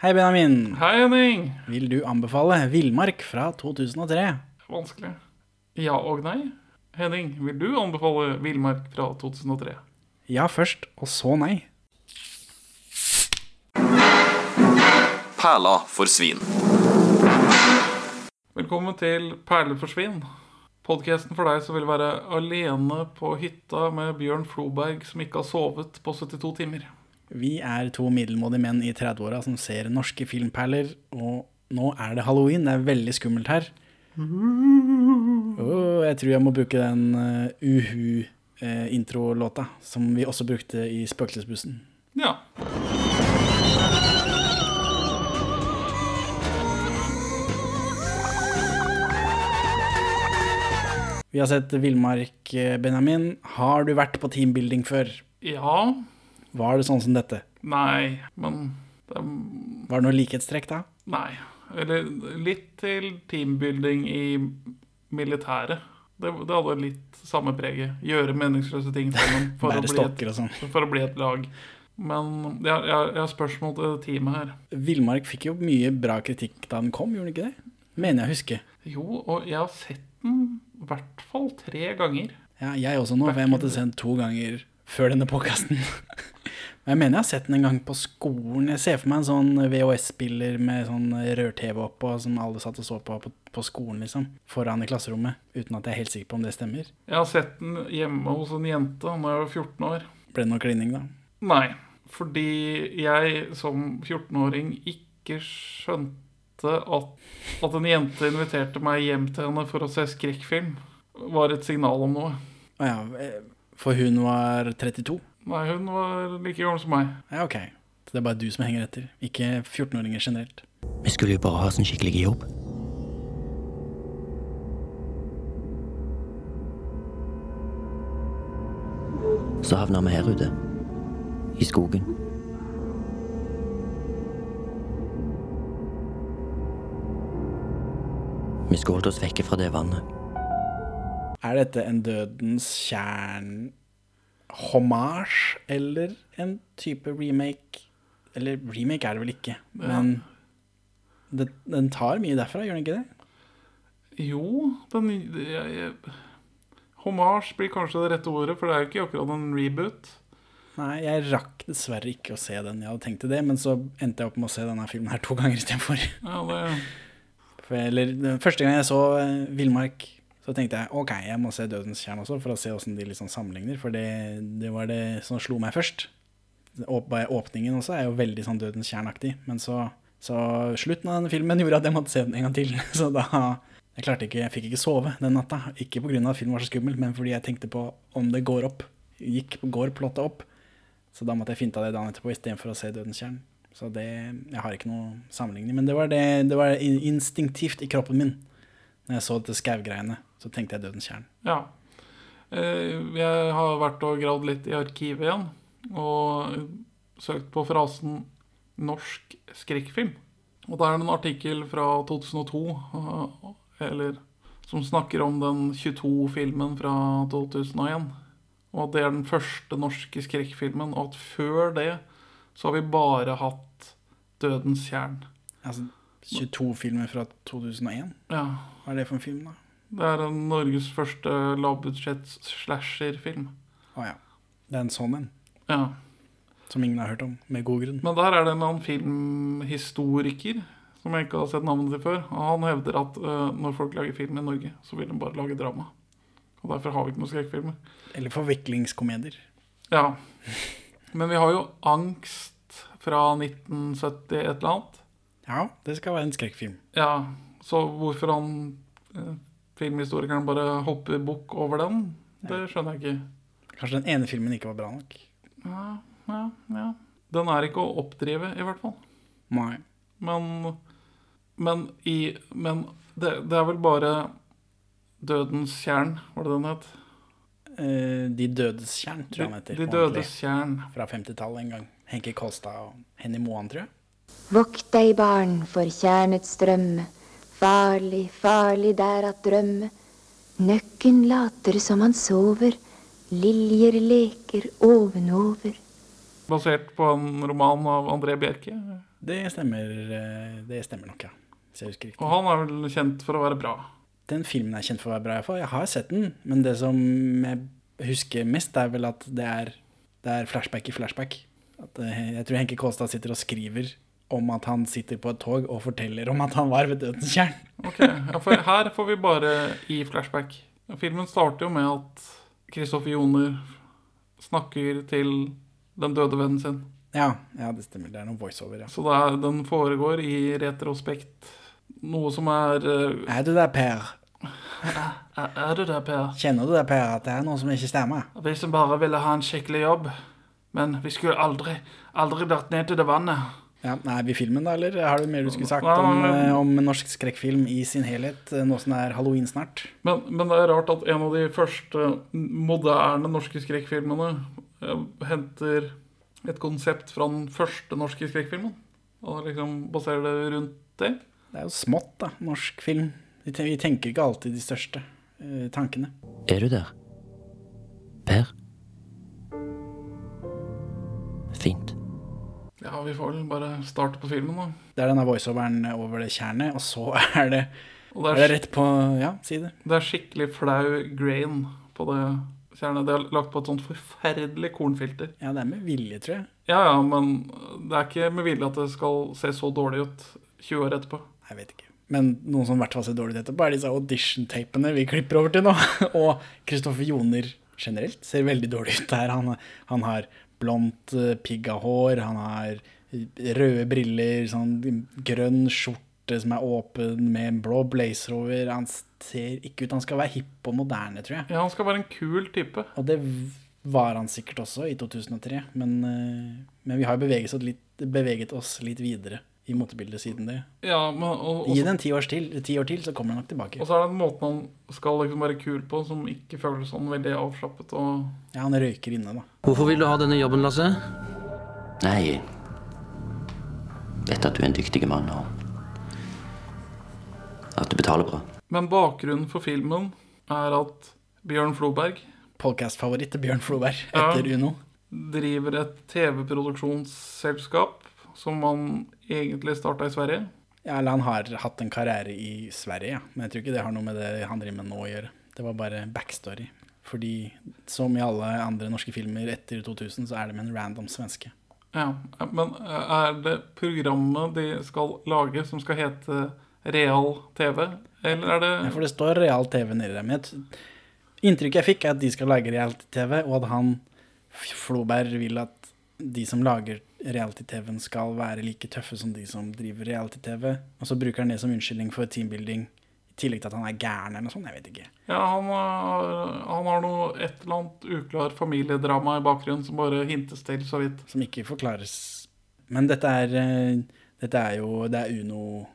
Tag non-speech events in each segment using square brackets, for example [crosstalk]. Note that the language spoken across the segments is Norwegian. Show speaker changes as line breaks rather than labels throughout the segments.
Hei, Benjamin.
Hei, Henning.
Vil du anbefale Villmark fra 2003?
Vanskelig. Ja og nei. Henning, vil du anbefale Villmark fra 2003?
Ja først, og så nei.
Perla for svin.
Velkommen til Perler for svin. Podkasten for deg som vil være alene på hytta med Bjørn Floberg som ikke har sovet på 72 timer.
Vi er to middelmådige menn i 30-åra som ser norske filmperler, og nå er det halloween. Det er veldig skummelt her. Oh, jeg tror jeg må bruke den uh, Uhu-introlåta, som vi også brukte i Spøkelsesbussen.
Ja.
Vi har sett Villmark, eh, Benjamin. Har du vært på teambuilding før?
Ja.
Var det sånn som dette?
Nei. Men det er
Var det noe likhetstrekk da?
Nei. Eller litt til teambuilding i militæret. Det, det hadde litt samme preget. Gjøre meningsløse ting sammen for, å bli, et,
sånn.
for å bli et lag. Men jeg, jeg, jeg har spørsmål til teamet her.
Villmark fikk jo mye bra kritikk da den kom, gjorde den ikke det? Mener jeg å huske.
Jo, og jeg har sett den i hvert fall tre ganger.
Ja, jeg også nå, for jeg måtte se den to ganger før denne påkasten. [laughs] Men jeg mener jeg har sett den en gang på skolen. Jeg ser for meg en sånn VHS-spiller med sånn rør-TV oppå, som alle satt og så på, på på skolen, liksom. Foran i klasserommet. Uten at jeg er helt sikker på om det stemmer.
Jeg har sett den hjemme hos en jente da jeg var 14 år.
Ble det noe klining, da?
Nei, fordi jeg som 14-åring ikke skjønte at, at en jente inviterte meg hjem til henne for å se skrekkfilm, var et signal om noe.
Å ja, eh, for hun var 32?
Nei, hun var like gammel som meg.
Ja, ok. Så det er bare du som henger etter, ikke 14-åringer generelt.
Vi skulle jo bare ha sånn skikkelig jobb. Så havna vi her ute. I skogen. Vi skulle holdt oss vekke fra det vannet.
Er dette en Dødens kjern-hommage, eller en type remake? Eller remake er det vel ikke, men det, den tar mye derfra, gjør den ikke det?
Jo, den jeg, jeg, Hommage blir kanskje det rette ordet, for det er jo ikke akkurat en reboot.
Nei, jeg rakk dessverre ikke å se den. Jeg hadde tenkt til det, men så endte jeg opp med å se denne filmen her to [laughs] ganger istedenfor.
Ja, det,
For, eller den første gang jeg så eh, Villmark, så tenkte jeg ok, jeg må se Dødens Kjern også, for å se hvordan de liksom sammenligner. For det, det var det som slo meg først. Åpningen også er jo veldig sånn Dødens Kjern-aktig, Men så, så slutten av denne filmen [laughs] gjorde at jeg måtte se den en gang til. [laughs] Så da jeg klarte ikke, jeg fikk ikke sove den natta. Ikke pga. at filmen var så skummel, men fordi jeg tenkte på om det går opp. Gikk, går plottet opp? Så da måtte jeg finne av det dagen etterpå istedenfor å se Dødens Kjern. Så det, jeg har ikke noe sammenligning. Men det var, det, det var instinktivt i kroppen min. Når jeg så dette skaugreiene, så tenkte jeg Dødens kjern.
ja. Eh, Jeg har vært og gravd litt i arkivet igjen, og søkt på frasen 'norsk skrekkfilm'. Og da er det en artikkel fra 2002, eh, eller som snakker om den 22-filmen fra 2001. Og at det er den første norske skrekkfilmen, og at før det så har vi bare hatt 'Dødens kjern'.
Altså 22 filmer fra 2001.
Ja,
Hva er det for en film, da?
det er en Norges første lavbudsjetts slasherfilm.
Å ja. Det er en sånn en.
Ja.
Som ingen har hørt om, med god grunn.
Men der er det en annen filmhistoriker som jeg ikke har sett navnet til før. Og han hevder at uh, når folk lager film i Norge, så vil de bare lage drama. Og derfor har vi ikke noen skrekkfilmer.
Eller forviklingskomedier.
Ja. Men vi har jo Angst fra 1970 et eller annet.
Ja, det skal være en skrekkfilm.
Ja, så hvorfor han eh, filmhistorikeren bare hopper bukk over den, det skjønner jeg ikke.
Kanskje den ene filmen ikke var bra nok.
Ja, ja, ja. Den er ikke å oppdrive, i hvert fall.
Nei.
Men, men, i, men det, det er vel bare Dødens tjern, var det den het?
Eh, De dødes tjern, tror jeg han heter.
de dødes tjern.
Fra 50-tallet en gang. Henki Kolstad og Henny Moan, tror jeg.
Vokt deg, barn, for tjernets drømme. Farlig, farlig der at drømme. Nøkken later som han sover. Liljer leker ovenover.
Basert på en roman av André Bjerke.
Det stemmer, eh, det stemmer nok, ja. Hvis jeg husker riktig.
Og han er vel kjent for å være bra.
Den filmen er kjent for å være bra, i hvert fall. Jeg har sett den, men det som jeg husker mest, er vel at det er, det er flashback i flashback. At, eh, jeg tror Henke Kolstad sitter og skriver om at han sitter på et tog og forteller om at han var ved dødens tjern.
Ok, ja, for Her får vi bare i flashback. Filmen starter jo med at Kristoffer Joner snakker til den døde vennen sin.
Ja, ja, det stemmer. Det er noen voiceover, ja.
Så er, den foregår i retrospekt. Noe som er uh...
Er du der, Per?
Er, er du der, Per?
Kjenner du det, Per, at det er noe som ikke stemmer?
Vi som bare ville ha en skikkelig jobb. Men vi skulle aldri, aldri vært ned til det vannet.
Ja, Er vi i filmen, da, eller har du mer du skulle sagt om, eh, om norsk skrekkfilm i sin helhet, eh, nå som det er halloween snart?
Men, men det er rart at en av de første moderne norske skrekkfilmene eh, henter et konsept fra den første norske skrekkfilmen. Og liksom baserer det rundt det.
Det er jo smått, da, norsk film. Vi tenker ikke alltid de største uh, tankene.
Er du der? Per? Fint.
Ja, vi får vel bare starte på filmen, da.
Det er denne voiceoveren over det tjernet, og så [laughs] er det,
Og det
er
er,
det rett på Ja, si det.
det er skikkelig flau grain på det kjernet. Det er lagt på et sånt forferdelig kornfilter.
Ja, det er med vilje, tror jeg.
Ja, ja, men det er ikke med vilje at det skal se så dårlig ut 20 år etterpå.
Jeg vet ikke. Men noen som i hvert fall ser dårlig ut etterpå, er disse audition-tapene vi klipper over til nå. [laughs] Og Kristoffer Joner generelt ser veldig dårlig ut der. Han, han har blondt, piggahår, hår, han har røde briller, sånn grønn skjorte som er åpen med en blå blazer over. Han ser ikke ut Han skal være hipp og moderne, tror jeg.
Ja, han skal være en kul type.
Og det var han sikkert også i 2003, men, eh, men vi har beveget oss litt, beveget oss litt videre i motebildet siden det.
Ja, men og, og,
Gi det en ti, år, til, ti år til, så kommer den nok tilbake.
og så er det en måte han skal liksom være kul på, som ikke føles sånn veldig avslappet. Og
Ja, han røyker inne, da.
Hvorfor vil du ha denne jobben, Lasse?
Nei Vet at du er en dyktig mann, og at du betaler bra.
Men bakgrunnen for filmen er at Bjørn Floberg
Podcast-favoritt til Bjørn Floberg
Ja.
etter Uno.
driver et TV-produksjonsselskap som han egentlig starta i Sverige.
Ja, eller han har hatt en karriere i Sverige, ja. men jeg tror ikke det har noe med det han driver med nå å gjøre. Det var bare backstory. Fordi som i alle andre norske filmer etter 2000, så er det med en random svenske.
Ja, Men er det programmet de skal lage, som skal hete Real TV? Eller er det
Ja, for det står real TV nedi der. Men inntrykket jeg fikk, er at de skal lage real TV, og at han Floberg vil at de som lager reality-TV-en skal være like tøffe som de som driver reality-TV. Og så bruker han det som unnskyldning for teambuilding, i tillegg til at han er gæren eller noe sånt. Jeg vet ikke.
Ja, han har, han har noe et eller annet uklar familiedrama i bakgrunnen som bare hintes til så vidt.
Som ikke forklares. Men dette er, eh, dette er jo Det er Uno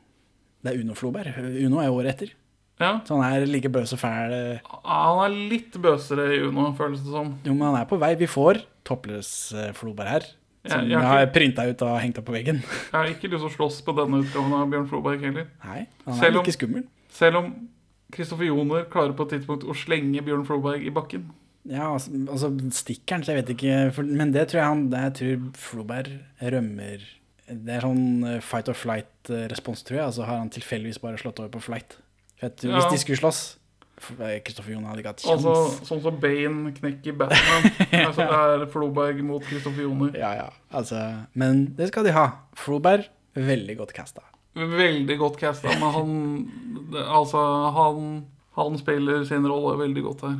Det er Uno Floberg. Uno er jo året etter.
Ja,
Så han er like bøs og fæl. eh,
Han er litt bøsere i Uno, føles det som.
Jo, men han er på vei. Vi får topless eh, Floberg her. Som
jeg
jeg
har
ikke... printa ut og hengt opp på veggen.
Jeg har ikke lyst til å slåss på denne utgaven av Bjørn Floberg heller.
Nei, han er
om-
ikke skummel.
Selv om Kristoffer Joner klarer på et tidspunkt å slenge Bjørn Floberg i bakken.
Ja, altså, altså stikkeren, så jeg vet ikke for, Men det tror jeg han det, Jeg tror Floberg rømmer Det er sånn eh, fight or flight-respons, tror jeg. Altså har han tilfeldigvis bare slått over på flight. For jeg
Ja.
Hvis de skulle slåss Kristoffer Jon hadde ikke hatt kjangs.
Altså sånn som Bane knekker Batman. [laughs] altså, det er Floberg mot Kristoffer Joner.
Ja, ja. Altså, men det skal de ha. Floberg, veldig godt casta.
Veldig godt casta, men han Altså, han, han spiller sin rolle veldig godt her.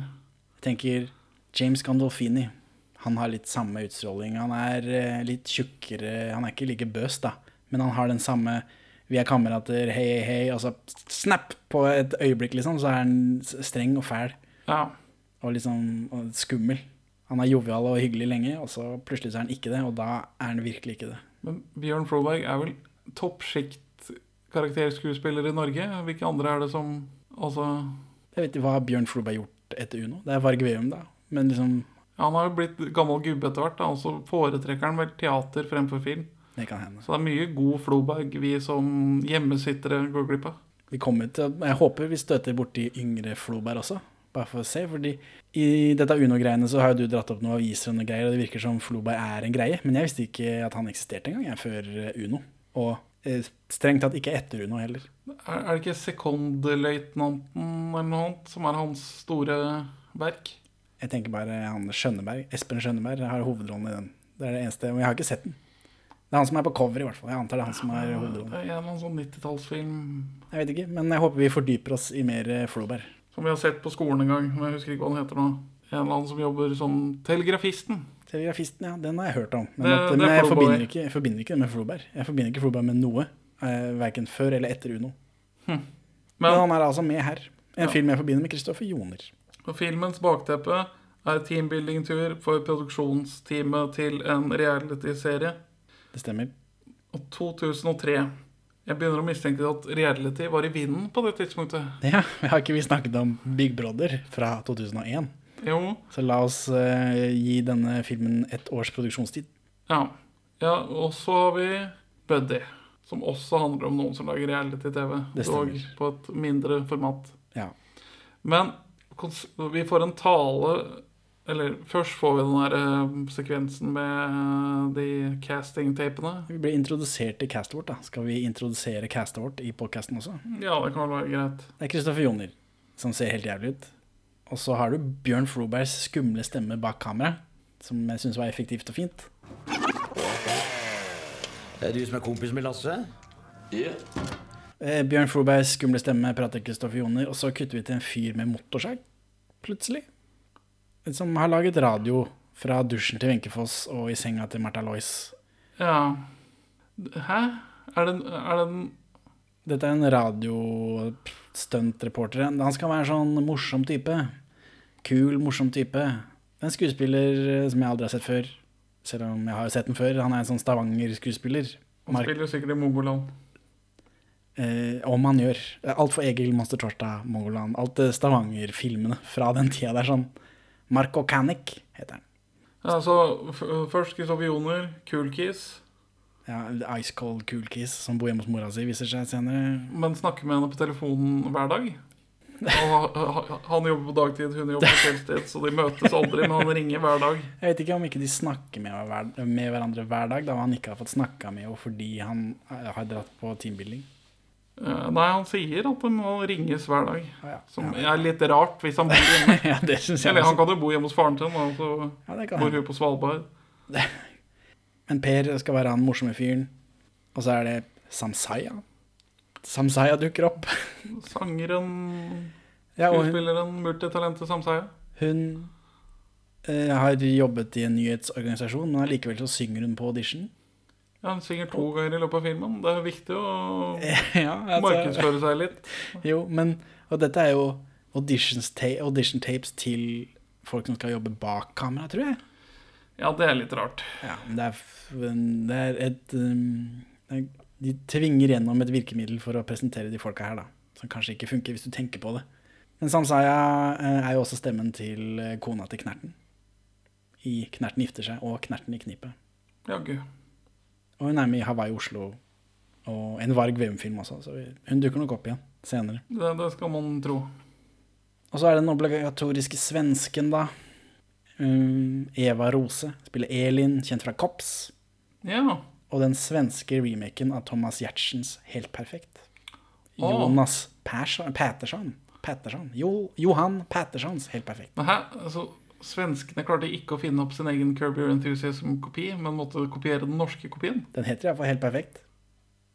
Jeg tenker James Gandolfini. Han har litt samme utstråling. Han er eh, litt tjukkere. Han er ikke like bøs, da. Men han har den samme Vi er kamerater, hei, hei, hei. Og så snap! På et øyeblikk, liksom, så er han streng og fæl.
Ja.
Og liksom og skummel. Han er jovial og hyggelig lenge, og så plutselig så er han ikke det. Og da er han virkelig ikke det.
Men Bjørn Froberg er vel toppsjikt karakterskuespiller i Norge? Hvilke andre er det som Altså
Jeg vet ikke hva Bjørn Froberg har gjort etter Uno. Det er Varg Veum, da. Men liksom ja,
Han har jo blitt gammel gubbe etter hvert, da, og så foretrekker han vel teater fremfor film.
Det kan hende.
Så det er mye god Floberg vi som hjemmesittere går glipp av.
Vi kommer til Jeg håper vi støter borti yngre Floberg også. bare for å se. Fordi i dette Uno-greiene så har jo du dratt opp noen aviser og noe greier, og det virker som Floberg er en greie. Men jeg visste ikke at han eksisterte engang, jeg, før eh, Uno. Og eh, strengt tatt ikke etter Uno heller.
Er, er det ikke Sekondløytnanten eller noe annet som er hans store verk?
Jeg tenker bare han Skjønneberg, Espen Skjønneberg har hovedrollen i den. Det er det eneste, og jeg har ikke sett den. Det er han som er på cover, i hvert fall. Jeg antar det er han som er
Det er en eller annen sånn 90-tallsfilm
Jeg vet ikke, men jeg håper vi fordyper oss i mer eh, Floberg.
som vi har sett på skolen en gang. Men jeg husker ikke hva den heter nå. En eller annen som jobber som telegrafisten.
Telegrafisten, ja, den har jeg hørt om. Men,
Det-
at, men jeg, forbinder ikke, jeg forbinder ikke det med Floberg. Jeg forbinder ikke Floberg med noe. Eh, verken før eller etter Uno. Men,
Men
han er altså med her. En
Ja.
film jeg forbinder med Kristoffer Joner.
Og filmens bakteppe er teambuilding-tur for produksjonsteamet til en reality-serie.
Det stemmer.
Og 2003. Jeg begynner å mistenke at reality var i vinden på det tidspunktet.
Ja, vi Har ikke vi snakket om Big Brother fra 2001?
Jo,
Så la oss uh, gi denne filmen ett års produksjonstid.
ja. ja og så har vi Buddy, som også handler om noen som lager reality-TV. Dog på et mindre format.
Ja.
Men vi får en tale Eller først får vi den der eh, sekvensen med de casting-tapene.
Vi ble introdusert til castet vårt. da. Skal vi introdusere castet vårt i podkasten også?
Ja, det kan være greit.
Det er Kristoffer Joner, som ser helt jævlig ut. Og så har du Bjørn Flobergs skumle stemme bak kamera, som jeg syns var effektivt og fint.
Det er du som er kompis med Lasse?
Ja.
Eh, Bjørn Flobergs skumle stemme prater Kristoffer Joner, og så kutter vi til en fyr med motorsag, plutselig. Som har laget radio fra dusjen til Wenchefoss og i senga til Martha Lois.
Ja Hæ? Er det, er det en
Dette er en radiostuntreporter. Han skal være en sånn morsom type. Kul, morsom type. En skuespiller eh, som jeg aldri har sett før. Selv om jeg har sett den før. Han er en sånn Stavanger-skuespiller.
Han spiller jo sikkert i Mongoland.
Eh, om han gjør. Alt for Egil Monster Torsdag, Mongoland. Alt Stavanger-filmene fra den tida. Det er sånn Marco Canic heter han.
Ja, så Først Kristoffer Joner, Cool Kiss.
Ja, Ice Cold Cool Kiss, som bor hjemme hos mora si, viser seg senere.
Men snakker med henne på telefonen hver dag. Han jobber på dagtid, hun jobber på kveldstid, så de møtes aldri, men han ringer hver dag.
Jeg vet ikke om ikke de snakker med, hver, med hverandre hver dag, da han ikke har fått snakka med henne fordi han eh, har dratt på teambuilding.
Eh, Nei, han sier at det må ringes hver dag.
Ah, ja.
Som er litt rart hvis han bor hjemme. [laughs]
ja, det synes jeg
Eller han kan jo bo hjemme hos faren sin, og så
Ja,
bor hun på Svalbard.
Men Per skal være han morsomme fyren. Og så er det Samsaya. Samsaya dukker opp. [laughs]
Sangeren,
Ja,
skuespilleren, multitalentet Samsaya.
hun eh, har jobbet i en nyhetsorganisasjon, men allikevel så synger hun på audition.
Han synger to ganger i løpet av filmen. Det er viktig å [laughs]
ja, altså,
markedsføre seg litt.
Jo, men Og dette er jo auditions ta audition tapes til folk som skal jobbe bak kamera, tror jeg.
Ja, det er litt rart.
Ja, det er, det er et um, det er, De tvinger gjennom et virkemiddel for å presentere de folka her, da. Som kanskje ikke funker hvis du tenker på det. Men Samsaya eh, er jo også stemmen til eh, kona til Knerten. I 'Knerten gifter seg' og 'Knerten i knipet'.
Jaggu.
Og hun er med i Hawaii Oslo og en Varg Veum-film også, så hun dukker nok opp igjen senere.
Det, det skal man tro.
Og så er det den obligatoriske svensken, da. Um, Eva Rose spiller Elin, kjent fra Kops.
Ja.
Og den svenske remaken av Thomas Giertsens Helt perfekt.
Oh.
Jonas Persson, Patterson. Patterson. Jo, Johan Pattersons Helt perfekt.
Hæ? Altså, svenskene klarte ikke å finne opp sin egen Curb Your Enthusiasm-kopi, men måtte kopiere den norske kopien.
Den heter iallfall Helt perfekt.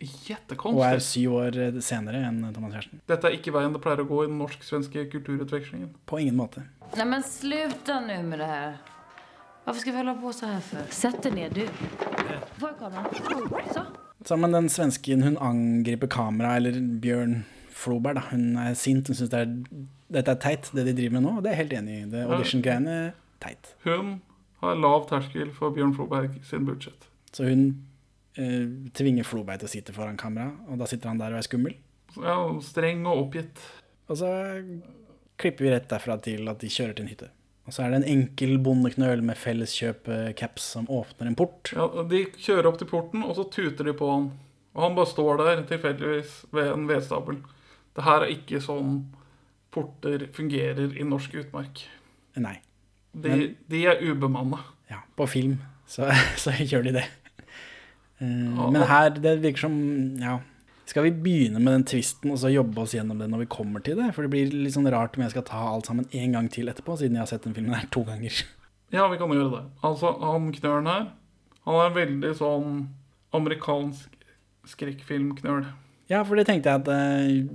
Jettekonstig. Og er syv år eh, senere enn Thomas Giertsen.
Dette er ikke veien det pleier å gå i den norsk-svenske kulturutvekslingen.
På ingen måte.
Nei, men sluta nå med det her. Hvorfor skal vi holde på så her for? Sett deg ned, du. Får jeg kameran? Så.
Så, men den svensken, hun angriper kamera, eller Bjørn Floberg, da. Hun er sint. Hun syns det dette er teit, det de driver med nå. Og det er jeg helt enig i. Det audition-greiene teit.
Hun har lav terskel for Bjørn Floberg sin budsjett.
Så hun eh, tvinger Floberg til å sitte foran kamera, og da sitter han der og er skummel.
Ja, streng og oppgitt.
Og så klipper vi rett derfra til at de kjører til en hytte. Og så er det en enkel bondeknøl med felleskjøp-caps som åpner en port.
Ja, de kjører opp til porten, og så tuter de på han. Og han bare står der tilfeldigvis ved en vedstabel. Det her er ikke sånn porter fungerer i norsk utmark.
Nei. Men-
de er ubemanna.
Ja, på film så, [laughs] så gjør de det. Eh, men her, det virker som Ja. Skal vi begynne med den tvisten og så jobbe oss gjennom det når vi kommer til det? For det blir litt sånn rart om jeg skal ta alt sammen en gang til etterpå, siden jeg har sett den filmen her to ganger. [laughs]
Ja, vi kan gjøre det. Altså, han knølen her, han er veldig sånn amerikansk skrekkfilmknøl.
Ja, for det tenkte jeg at eh,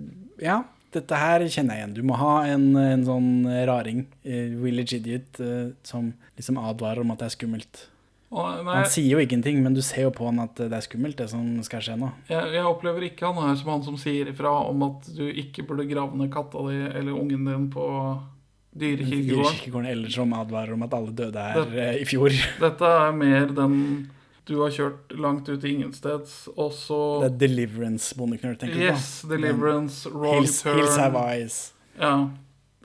Ja, dette her kjenner jeg igjen. Du må ha en, en sånn raring, uh, village idiot, uh, som liksom advarer om at det er skummelt.
Og, nei,
Han sier jo ingenting, men du ser jo på han at det er skummelt, det som skal skje nå.
jeg, jeg opplever ikke han her som han som sier ifra om at du ikke burde grave ned katta di eller ungen din på dyrekirkegården.
Dyrekirkegården eller som advarer om at alle døde her
Det-
eh, i fjor.
Dette er mer den du har kjørt langt ut i ingensteds, og så
Det er Deliverance-bondeknøl, tenker du på?
Yes, Deliverance, Wrong
Hills,
Turn.
Hills Have Eyes.
Ja,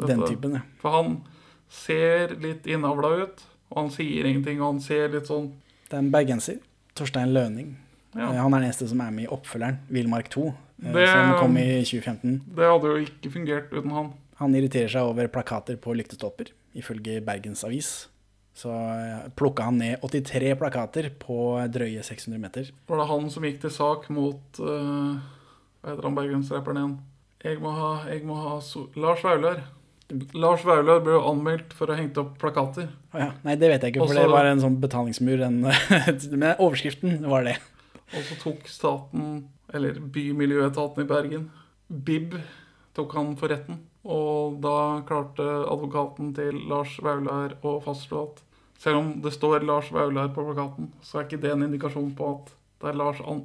Den typen, ja.
For han ser litt innavla ut, og han sier ingenting, og han ser litt sånn
Det er en bergenser. Torstein Løning.
Ja.
Eh, Han er den eneste som er med i oppfølgeren, Villmark 2, eh,
Det-
som kom i 2015.
Det hadde jo ikke fungert uten han.
Han irriterer seg over plakater på lyktestolper, ifølge Bergens Avis. Så eh, plukka han ned 83 plakater på drøye 600 meter.
Var det han som gikk til sak mot uh, Hva heter han bergensrapperen igjen? Jeg må ha, jeg må ha so Lars Vaular. Lars Vaular ble jo anmeldt for å ha hengt opp plakater.
Oh, ja. Nei, det vet jeg ikke, for
Også-
det var en sånn betalingsmur. En, [laughs] men overskriften var det.
Og så tok staten, eller Bymiljøetaten i Bergen, BIB, tok han for retten. Og da klarte advokaten til Lars Vaular å fastslå at selv om det står Lars Vaular på plakaten, så er ikke det en indikasjon på at det er Lars An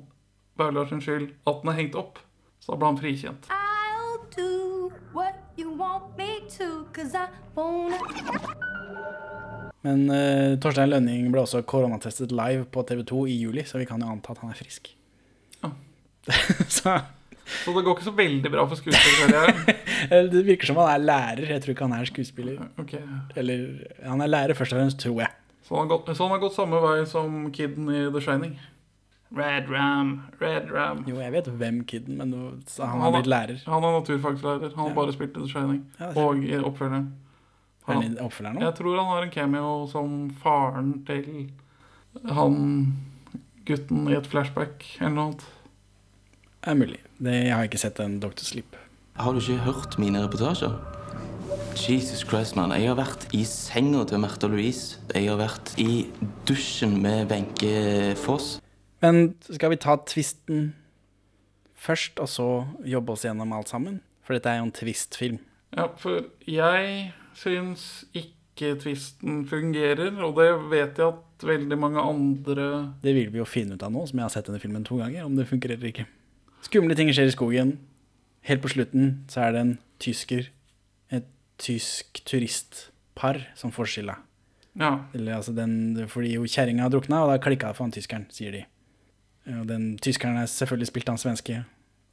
Vaular sin skyld at den er hengt opp. Så da ble han frikjent.
I'll do what you want me to, cause I wanna.
Men uh, Torstein Lønning ble også koronatestet live på TV 2 i juli, så vi kan jo anta at han er frisk.
Ja. [laughs]
så
Så det går ikke så veldig bra for skuespillerkarrieren. [laughs]
det virker som han er lærer. Jeg tror ikke han er skuespiller.
Okay.
Eller han er lærer først og fremst, tror jeg.
Så han, har gått, så han har gått samme vei som kiden i The Shining. Red Ram, Red Ram.
Jo, jeg vet hvem kiden, men nå- så han
Han
har
har-
blitt lærer.
Han er naturfagslærer. Han har
Ja.
bare spilt i The Shining.
Ja,
og i oppfølgeren.
Er
Han,
han oppfølgeren
jeg tror han har en cameo som faren til han gutten i et flashback eller noe annet.
Det er mulig. Det, jeg har ikke sett en Dr. Sleep.
Har du ikke hørt mine reportasjer? Jesus Christ, mann. Jeg har vært i senga til Märtha Louise. Jeg har vært i dusjen med Wenche Foss.
Men skal vi ta tvisten først, og så jobbe oss gjennom alt sammen? For dette er jo en twist-film.
Ja, for jeg syns ikke tvisten fungerer, og det vet jeg at veldig mange andre
Det vil vi jo finne ut av nå, som jeg har sett denne filmen to ganger, om det fungerer eller ikke. Skumle ting skjer i skogen. Helt på slutten så er det en tysker, et tysk turistpar, som får skylda.
Ja.
Eller, altså den, fordi jo kjerringa har drukna, og da klikka det for han tyskeren, sier de. Og den tyskeren er selvfølgelig spilt av en svenske.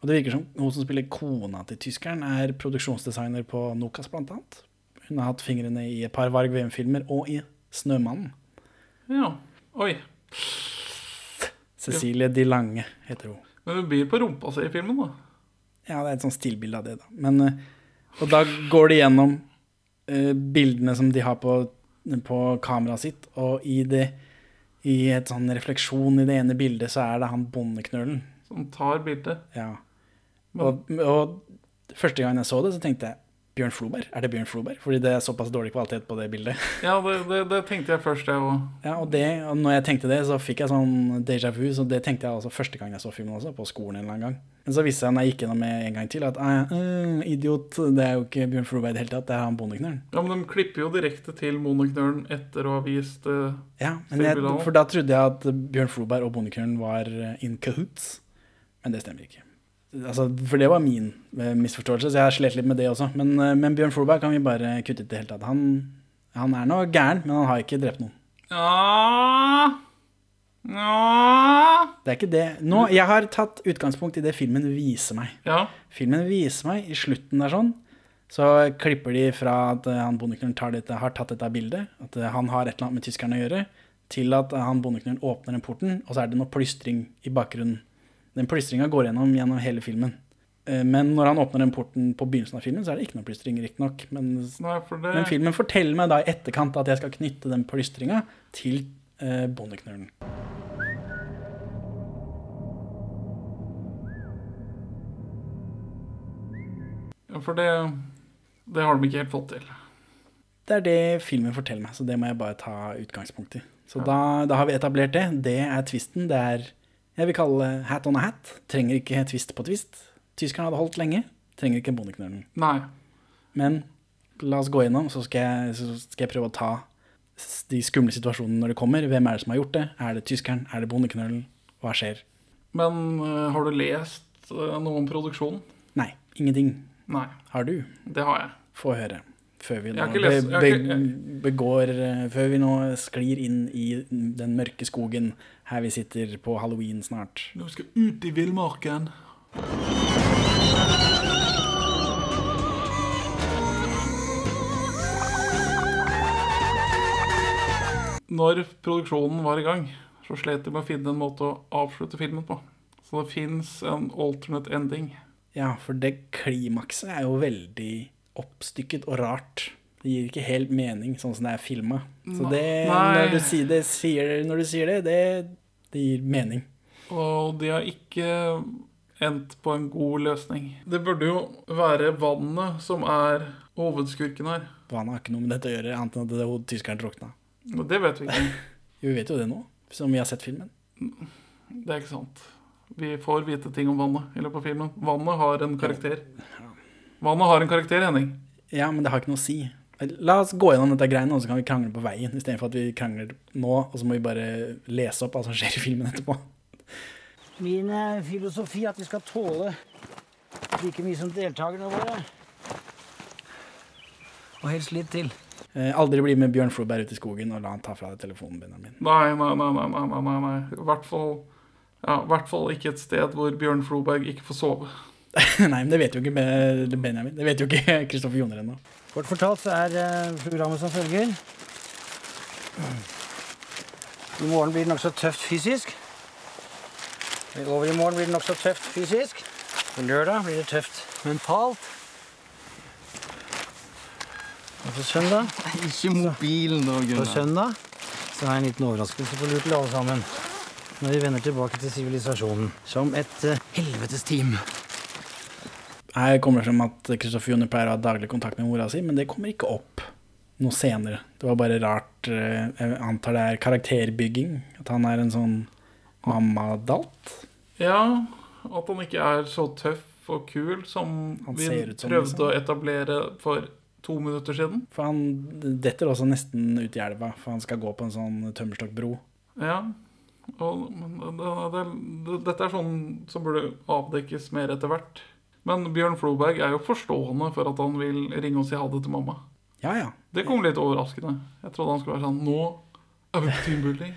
Og det virker som hun som spiller kona til tyskeren, er produksjonsdesigner på Nokas, blant annet. Hun har hatt fingrene i et par Varg VM-filmer og i 'Snømannen'.
ja. Oi.
Cecilie De Lange heter hun.
Men hun byr på rumpa si i filmen, da.
Ja, det er et sånt stillbilde av det, da. Men, eh, og da går de gjennom eh, bildene som de har på, på kameraet sitt, og i, det, i et sånn refleksjon i det ene bildet så er det han bondeknølen.
Som tar bildet.
Ja. Og, og første gang jeg så det, så tenkte jeg Bjørn Floberg? Er det Bjørn Floberg? Fordi det er såpass dårlig kvalitet på det bildet. [laughs]
Ja, det, det, det tenkte jeg først, jeg òg.
Ja, og, det, og når jeg tenkte det, så fikk jeg sånn déjà vu, så det tenkte jeg altså første gang jeg så filmen også, på skolen en eller annen gang. Men så viste jeg når jeg gikk gjennom med en gang til, at øh, idiot, det er jo ikke Bjørn Floberg i det hele tatt, det er han bondeknølen.
Ja, men de klipper jo direkte til Bondeknølen etter å ha vist uh,
Ja, men jeg, for da trodde jeg at Bjørn Floberg og bondeknølen var in cahoots, men det stemmer ikke. Altså, for det var min eh, misforståelse, så jeg har slet litt med det også. Men, eh, men Bjørn Floberg kan vi bare kutte ut i det hele tatt. Han, han er nå gæren, men han har ikke drept noen.
Ja Ja
Det er ikke det. Nå, jeg har tatt utgangspunkt i det filmen viser meg.
Ja.
Filmen viser meg i slutten der sånn, så klipper de fra at eh, han bondeknølen har tatt dette bildet, at han har et eller annet med tyskerne å gjøre, til at han bondeknølen åpner den porten, og så er det noe plystring i bakgrunnen. Den plystringa går gjennom gjennom hele filmen. Eh, Men når han åpner den porten på begynnelsen av filmen, så er det ikke noe plystring, riktignok. Men,
Nei, for det
men filmen forteller meg da i etterkant at jeg skal knytte den plystringa til eh, bondeknølen.
For det, det har de ikke helt fått til.
Det er det filmen forteller meg, så det må jeg bare ta utgangspunkt i. Så da, da har vi etablert det. Det er tvisten. Det er jeg vil kalle det hat on a hat. Trenger ikke twist på twist. Tyskerne hadde holdt lenge. Trenger ikke bondeknølen.
Nei.
Men la oss gå gjennom, så skal jeg, så skal jeg prøve å ta de skumle situasjonene når det kommer. Hvem er det som har gjort det? Er det tyskeren? Er det bondeknølen? Hva skjer?
Men uh, har du lest uh, noe om produksjonen?
Nei, ingenting.
Nei,
Har du?
det har jeg.
Få høre. Før vi nå
lest-
be, be, begår eh, Før vi nå sklir inn i den mørke skogen her vi sitter på halloween snart.
Nå skal ut i villmarken. Når produksjonen var i gang, så slet de med å finne en måte å avslutte filmen på. Så det fins en alternate ending.
Ja, for det klimakset er jo veldig oppstykket og rart. Det gir ikke helt mening sånn som det er filma. Så det, når du, sier det, sier, når du sier det, det, det gir mening.
Og de har ikke endt på en god løsning. Det burde jo være vannet som er hovedskurken her.
Vannet har ikke noe med dette å gjøre, annet enn at det, tyskeren drukna.
Og det vet vi ikke. [laughs]
Vi vet jo det nå, som vi har sett filmen.
Det er ikke sant. Vi får vite ting om vannet i løpet av filmen. Vannet har en karakter. Vannet har en karakter, Henning.
Ja, men det har ikke noe å si. La oss gå gjennom dette greiene, og så kan vi krangle på veien, istedenfor at vi krangler nå, og så må vi bare lese opp hva som skjer i filmen etterpå.
Min eh, filosofi er at vi skal tåle like mye som deltakerne våre. Og helst litt til.
Eh, aldri bli med Bjørn Floberg ut i skogen og la han ta fra deg telefonen, Benjamin.
Nei, nei, nei, nei, nei, nei, nei. I hvert fall, ja, i hvert fall ikke et sted hvor Bjørn Floberg ikke får sove. [laughs]
Nei, men det vet jo ikke Benjamin. Det vet jo ikke [laughs] Kristoffer Joner ennå.
Kort fortalt så er eh, programmet som følger. I morgen blir det nokså tøft fysisk. I overmorgen blir det nokså tøft fysisk. På lørdag blir det tøft mentalt. Og på søndag, [laughs]
Ikke mobilen, da,
på søndag så har jeg en liten overraskelse på lur til alle sammen. Når vi vender tilbake til sivilisasjonen som et uh, helvetes team.
Her kommer det frem at Kristoffer Joner pleier å ha daglig kontakt med mora si, men det kommer ikke opp noe senere. Det var bare rart. eh, Jeg antar det er karakterbygging. At han er en sånn mammadalt.
Ja, at han ikke er så tøff og kul som
Han
vi
som
prøvde
liksom.
å etablere for to minutter siden.
For han detter også nesten ut i elva, for han skal gå på en sånn tømmerstokkbro.
Ja, og det, det, dette er sånn som burde avdekkes mer etter hvert. Men Bjørn Floberg er jo forstående for at han vil ringe og si ha det til mamma.
Ja, ja.
Det kom litt overraskende. Jeg trodde han skulle være sånn Nå er vi på teambuilding.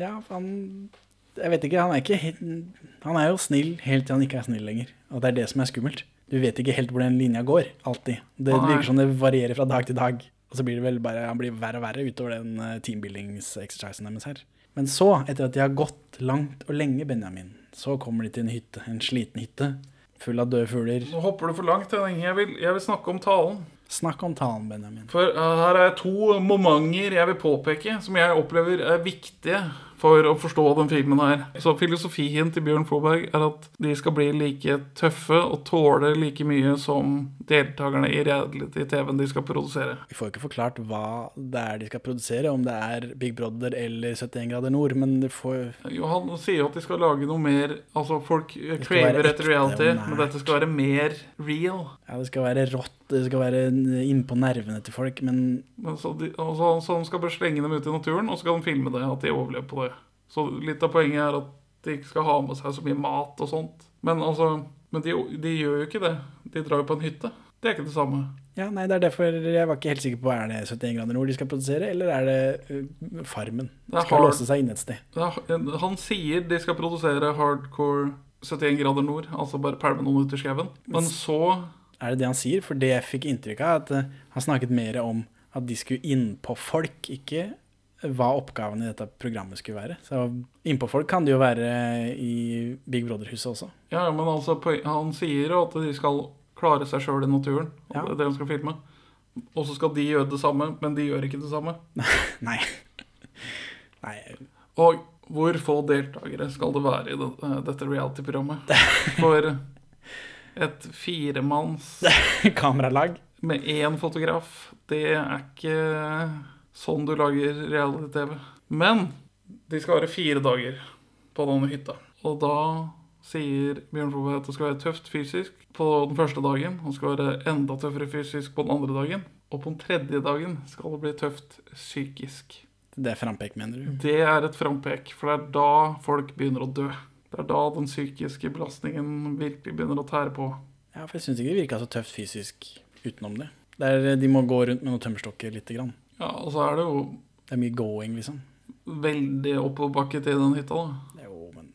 Ja, for han Jeg vet ikke, han er ikke helt Han er jo snill helt til han ikke er snill lenger. Og det er det som er skummelt. Du vet ikke helt hvor den linja går, alltid. Det virker som det varierer fra dag til dag. Og så blir det vel bare Han blir verre og verre utover den eh, teambuildings-exercisen deres her. Men så, etter at de har gått langt og lenge, Benjamin, så kommer de til en hytte. En sliten hytte full av døde fugler.
Nå hopper du for langt, Jeg vil, jeg vil snakke om talen.
Snakk om talen, Benjamin.
For uh, her er to momenter jeg vil påpeke som jeg opplever er viktige for å forstå den filmen her. Så filosofien til Bjørn Floberg er at de skal bli like tøffe og tåle like mye som deltakerne i reality-TV-en de skal produsere.
Vi får ikke forklart hva det er de skal produsere, om det er Big Brother eller 71 grader nord, men det får
Jo, han sier jo at de skal lage noe mer Altså, folk craver etter reality, men dette skal være mer real.
Ja, det skal være rått, det skal være innpå nervene til folk, men
Men så, de, altså, så han skal bare slenge dem ut i naturen, og så skal de filme det, at de overlever på det. Så litt av poenget er at de ikke skal ha med seg så mye mat og sånt. Men altså, men de, de gjør jo ikke det. De drar jo på en hytte. Det er ikke det samme.
ja, nei, det er derfor jeg var ikke helt sikker på er det 71 grader nord de skal produsere, eller er det uh, Farmen?
Er
Skal låse seg inne et sted.
Ja, han sier de skal produsere hardcore 71 grader nord, altså bare pælme noen ut i skauen. Men så
Er det det han sier? For det jeg fikk inntrykk av, at uh, han snakket mer om at de skulle inn på folk, ikke hva oppgaven i dette programmet skulle være. Så innpå folk kan det jo være i Big Brother-huset også.
Ja, men altså, han sier jo at de skal klare seg sjøl i naturen.
Ja.
Det det de skal filme. Og så skal de gjøre det samme, men de gjør ikke det samme. [laughs]
Nei. Nei,
Og hvor få deltakere skal det være i det, eh, dette reality-programmet? For et firemanns [laughs]
kameralag.
med én fotograf, det er ikke sånn du lager reality-TV. Men de skal være fire dager på denne hytta. Og da sier Bjørn Floe at det skal være tøft fysisk på den første dagen. Og det skal være enda tøffere fysisk på den andre dagen. Og på den tredje dagen skal det bli tøft psykisk.
Det er frampek, mener du?
Det er et frampek, for det er da folk begynner å dø. Det er da den psykiske belastningen virkelig begynner å tære på.
Ja, for jeg syns ikke det virka så tøft fysisk utenom det. Det er, de må gå rundt med noen tømmerstokker lite grann.
Ja, Og så er det jo
Det er mye going, liksom.
veldig oppoverbakke til den hytta, da.
Jo, men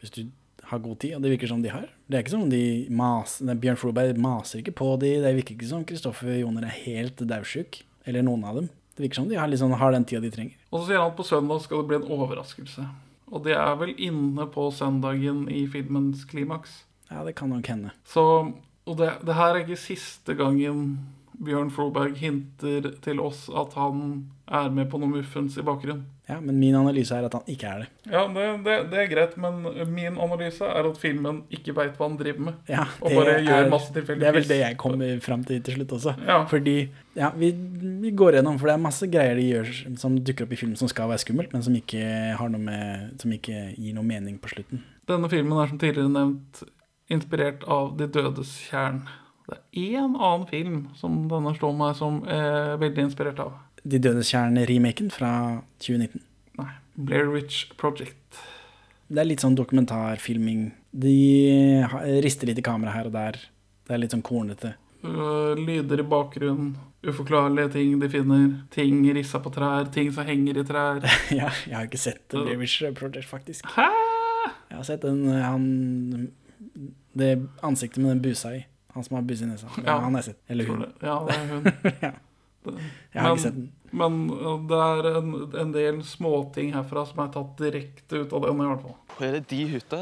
hvis du har god tid, og det virker som de har Det er ikke som om de maser Bjørn Floberg maser ikke på de, det virker ikke som Kristoffer Joner er helt daudsjuk. Eller noen av dem. Det virker som de har, liksom, har den tida de trenger.
Og så sier han at på søndag skal det bli en overraskelse. Og det er vel inne på søndagen i filmens klimaks.
Ja, det kan nok hende.
Så, og det, det her er ikke siste gangen Bjørn Floberg hinter til oss at han er med på noe muffens i bakgrunnen.
Ja, Men min analyse er at han ikke er det.
Ja, det, det, det er greit, men min analyse er at filmen ikke veit hva han driver med.
Ja,
Og
det
er, gjør masse tilfeldig
Det er vel det jeg kommer fram til til slutt også.
Ja.
Fordi ja, vi, vi går gjennom, for det er masse greier de gjør som dukker opp i filmen som skal være skummelt, men som ikke, med, som ikke gir noe mening på slutten.
Denne filmen er som tidligere nevnt inspirert av De dødes kjern. Det er én annen film som denne slår meg som er veldig inspirert av.
De dødes kjern-remaken fra 2019.
Nei, Blair Witch Project.
Det er litt sånn dokumentarfilming. De rister litt i kamera her og der. Det er litt sånn kornete.
Øh, lyder i bakgrunnen, uforklarlige ting de finner. Ting rissa på trær, ting som henger i trær. [laughs]
ja, jeg har ikke sett Blair Witch Project, faktisk.
Hæ?
Jeg har sett den eh, han Det ansiktet med den busa i. Han som har buss i nesa. Ja,
Ja.
han har jeg sett. Eller hun.
det. Ja, det er hun. [laughs]
ja.
Det-
Jeg har
Men-
ikke sett den.
Men øh, det er en, en del småting herfra som er tatt direkte ut av den, i hvert fall.
Hvor er det de hytta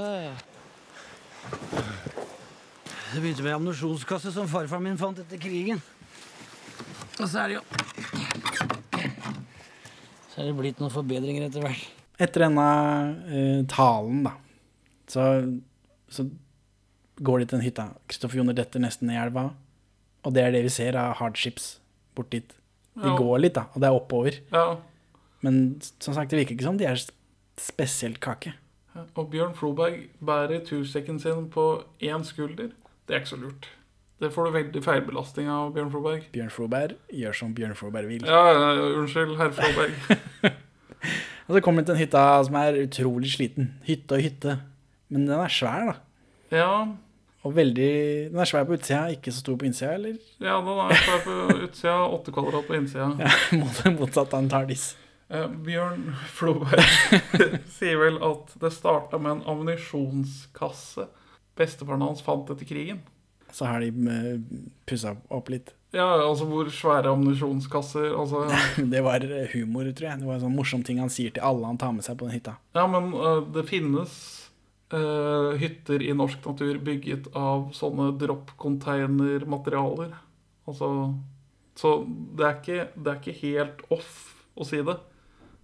Det begynte med ammunisjonskasse som farfaren min fant etter krigen. Og så er det jo Så er det blitt noen forbedringer etter hvert.
Etter denne uh, talen, da, så, så går de til den hytta. Kristoffer Joner detter nesten ned i elva. Og det er det vi ser av hardships bort dit. De
Ja.
går litt, da, og det er oppover.
Ja.
Men som sagt, det virker ikke som de er spesielt kake.
Og Bjørn Floberg bærer tursekken sin på én skulder. Det er ikke så lurt. Det får du veldig feilbelastning av Bjørn Floberg.
Bjørn Floberg gjør som Bjørn Floberg vil.
Ja, ja, ja, unnskyld, herr Floberg. [laughs]
Og så kommer vi til en hytta som er utrolig sliten. Hytte og hytte. Men den er svær, da.
Ja,
Og veldig Den er svær på utsida, ikke så stor på innsida, eller?
ja den er svær på utsida, åtte kvadrat på innsida. [laughs]
Ja, motsatt av en TARDIS.
Eh, Bjørn Floberg [laughs] sier vel at det starta med en ammunisjonskasse bestefaren hans fant etter krigen.
Så har de eh, pussa opp litt.
Ja, altså hvor svære ammunisjonskasser Altså [laughs]
Det var eh, humor, tror jeg. Det var en sånn morsom ting han sier til alle han tar med seg på den hytta.
Ja, men uh, det finnes øh, hytter i norsk natur bygget av sånne drop-container-materialer. Altså Så det er, ikke, det er ikke helt off å si det.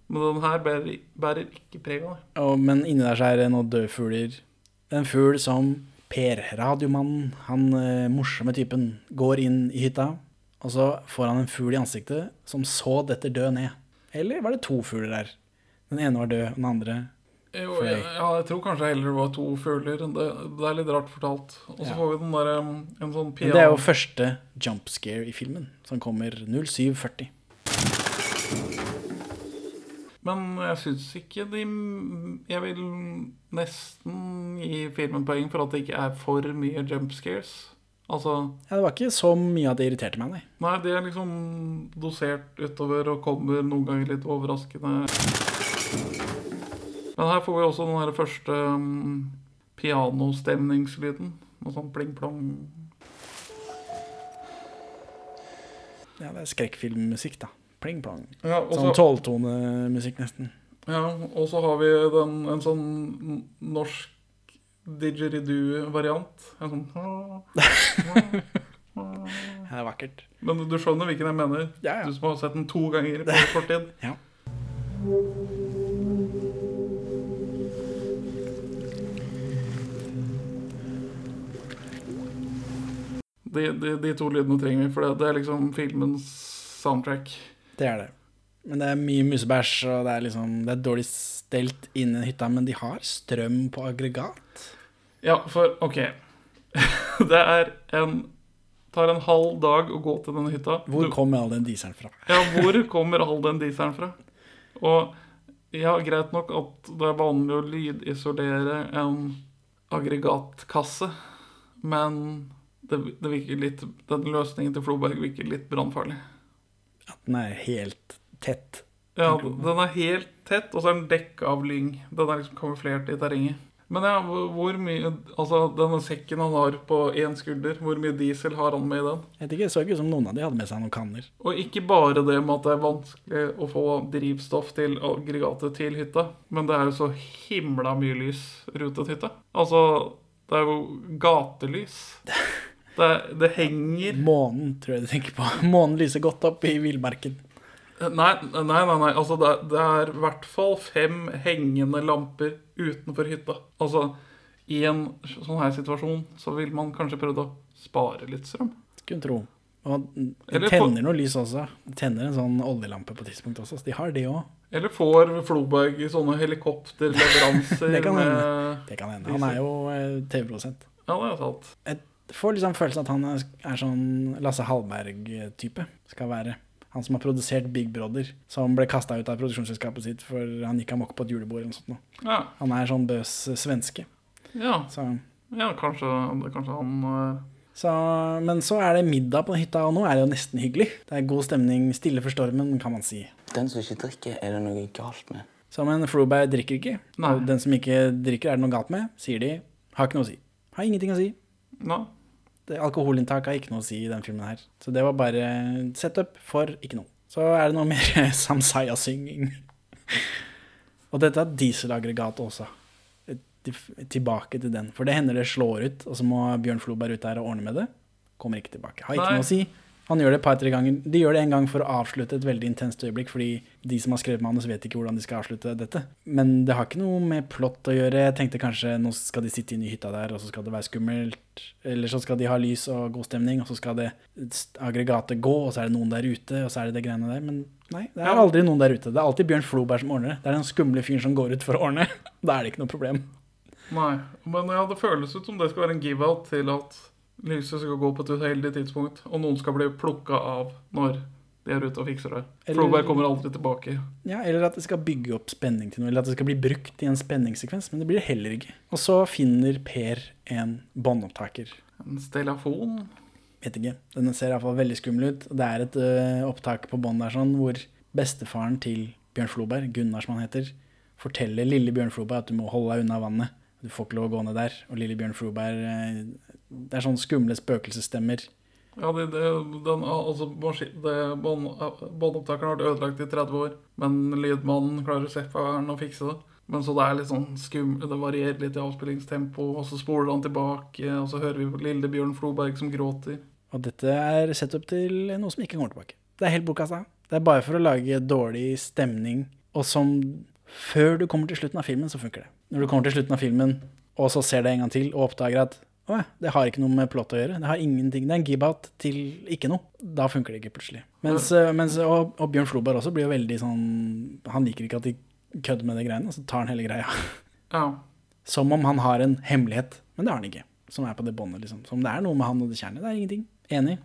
Men den her bærer, bærer ikke preg av det.
Oh, men inni der så er det noen døde fugler. En fugl som Per, radiomannen, han eh, morsomme typen, går inn i hytta, og så får han en fugl i ansiktet som så detter død ned. Eller var det to fugler der? Den ene var død, den andre
Jo,
jeg,
ja, jeg tror kanskje heller det var to fugler. Det, det er litt rart fortalt. Og så
Ja.
får vi den der, um, en sånn
Men
piano...
det er jo første jump scare i filmen, som kommer 0740.
Men jeg syns ikke de Jeg vil nesten gi filmen poeng for at det ikke er for mye jump scares. Altså
Ja, det var ikke så mye at det irriterte meg, nei.
Nei, det er liksom dosert utover og kommer noen ganger litt overraskende. Men her får vi også den første um, pianostemningslyden. Noe sånn pling-plong.
Ja, det er skrekkfilmmusikk, da. Pling plong.
Ja,
Sånn
så
tolvtonemusikk, nesten.
ja, og så har vi den, en sånn norsk didgeridoo-variant. En sånn [laughs]
Det er vakkert.
Men du skjønner hvilken jeg mener?
Ja, ja.
Du som har sett den to ganger på [laughs] kort tid.
Ja.
De, de, de to lydene trenger vi, for det, det er liksom filmens soundtrack.
Det er det. Men det er mye musebæsj, og det er liksom Det er dårlig stelt inni hytta, men de har strøm på aggregat.
Ja, for OK. [laughs] Det er en Tar en halv dag å gå til denne hytta.
Hvor
Du-
kommer all den dieselen fra?
Ja, hvor kommer all den dieselen fra? Og ja, greit nok at det er vanlig å lydisolere en aggregatkasse, men det, det virker litt, den løsningen til Floberg virker litt brannfarlig.
At den er helt tett.
Ja, den er helt tett, og så er den dekka av lyng. Den er liksom kamuflert i terrenget. Men ja, hvor mye Altså, denne sekken han har på én skulder, hvor mye diesel har han med i den?
Jeg vet ikke, Det så ikke ut som noen av de hadde med seg noen kanner.
Og ikke bare det med at det er vanskelig å få drivstoff til aggregatet til hytta, men det er jo så himla mye lys rundt en hytte. Altså, det er jo gatelys. [laughs] Det, det henger
Månen, tror jeg du tenker på. [laughs] Månen lyser godt opp i villmarken.
Nei, nei, nei. nei. Altså, det, er- det er i hvert fall fem hengende lamper utenfor hytta. Altså, i en sånn her situasjon så vil man kanskje prøvd å spare litt strøm.
Skulle tro. Og de tenner noe lys også. De tenner en sånn oljelampe på et tidspunkt også, så de har det òg.
Eller får Floberg sånne helikopterleveranser [laughs]
Det kan hende. Det kan hende. Han er jo eh, TV-produsent.
Ja, det er sant.
Jeg får liksom følelsen at han er, er sånn Lasse Hallberg-type. Skal være. Han som har produsert Big Brother, som ble kasta ut av produksjonsselskapet sitt for han gikk amok på et julebord eller noe sånt. nå.
Ja,
Han er sånn bøs svenske.
ja,
Så,
ja kanskje, kanskje han eh,
så, men så er det middag på hytta, og nå er det jo nesten hyggelig. Det er god stemning, stille for stormen, kan man si.
Den som ikke drikker, er det noe galt med.
Så men Froberg drikker ikke.
Nei.
Og den som ikke drikker, er det noe galt med, sier de. Har ikke noe å si. Har ingenting å si.
Nei.
Alkoholinntak har ikke noe å si i den filmen her. Så det var bare setup for ikke noe. Så er det noe mer [laughs] Samsaya-synging. og dette er dieselaggregatet også. Tilbake til den. For det hender det slår ut, og så må Bjørn Floberg ut der og ordne med det. Kommer ikke tilbake. Har ikke
Nei.
noe å si. Han gjør det et par-tre ganger. De gjør det en gang for å avslutte et veldig intenst øyeblikk, fordi de som har skrevet manus, vet ikke hvordan de skal avslutte dette. Men det har ikke noe med plott å gjøre. Jeg tenkte kanskje nå skal de sitte inne i hytta der, og så skal det være skummelt. Eller så skal de ha lys og god stemning, og så skal det aggregatet gå, og så er det noen der ute, og så er det det greiene der. Men nei, det er aldri noen der ute. Det er alltid Bjørn Floberg som ordner det. Det er den skumle fyren som går ut for å ordne. [laughs] Da er det ikke noe problem.
Nei. Men ja, det føles ut som det skal være en give-out til at lyset skal gå på et uheldig tidspunkt, og noen skal bli plukka av når de er ute og fikser det.
Eller-
Floberg kommer aldri tilbake.
Ja, Eller at det skal bygge opp spenning til noe, eller at det skal bli brukt i en spenningssekvens. Men det blir det heller ikke. Og så finner Per en båndopptaker.
En stellafon.
Vet ikke. Den ser iallfall veldig skummel ut. Det er et ø, opptak på bånd der sånn hvor bestefaren til Bjørn Floberg, Gunnar som han heter, forteller lille Bjørn Floberg at du må holde deg unna vannet. Du får ikke lov å gå ned der. Og lille Bjørn Floberg Det er sånne skumle spøkelsesstemmer.
Ja, det, det, den, altså, båndopptakeren har vært ødelagt i 30 år, men lydmannen klarer å den og fikse det. Men så det er litt sånn skum, det varierer litt i avspillingstempo, og så spoler han tilbake, og så hører vi lille Bjørn Floberg som gråter.
Og dette er sett opp til noe som ikke kommer tilbake. Det er helt bortkasta. Det er bare for å lage dårlig stemning, og som Før du kommer til slutten av filmen, så funker det. Når du kommer til slutten av filmen, og så ser det en gang til, og oppdager at å, det har ikke noe med plott å gjøre. Det har ingenting. Det er en give-out til ikke noe. Da funker det ikke plutselig. Mens, øh, mens, og, og Bjørn Floberg også blir jo veldig sånn Han liker ikke at de kødder med de greiene, så tar han hele greia. [laughs]
Ja.
Som om han har en hemmelighet. Men det har han ikke. Som er på det båndet, liksom. Som det er noe med han og det kjernet. Det er ingenting. Enig.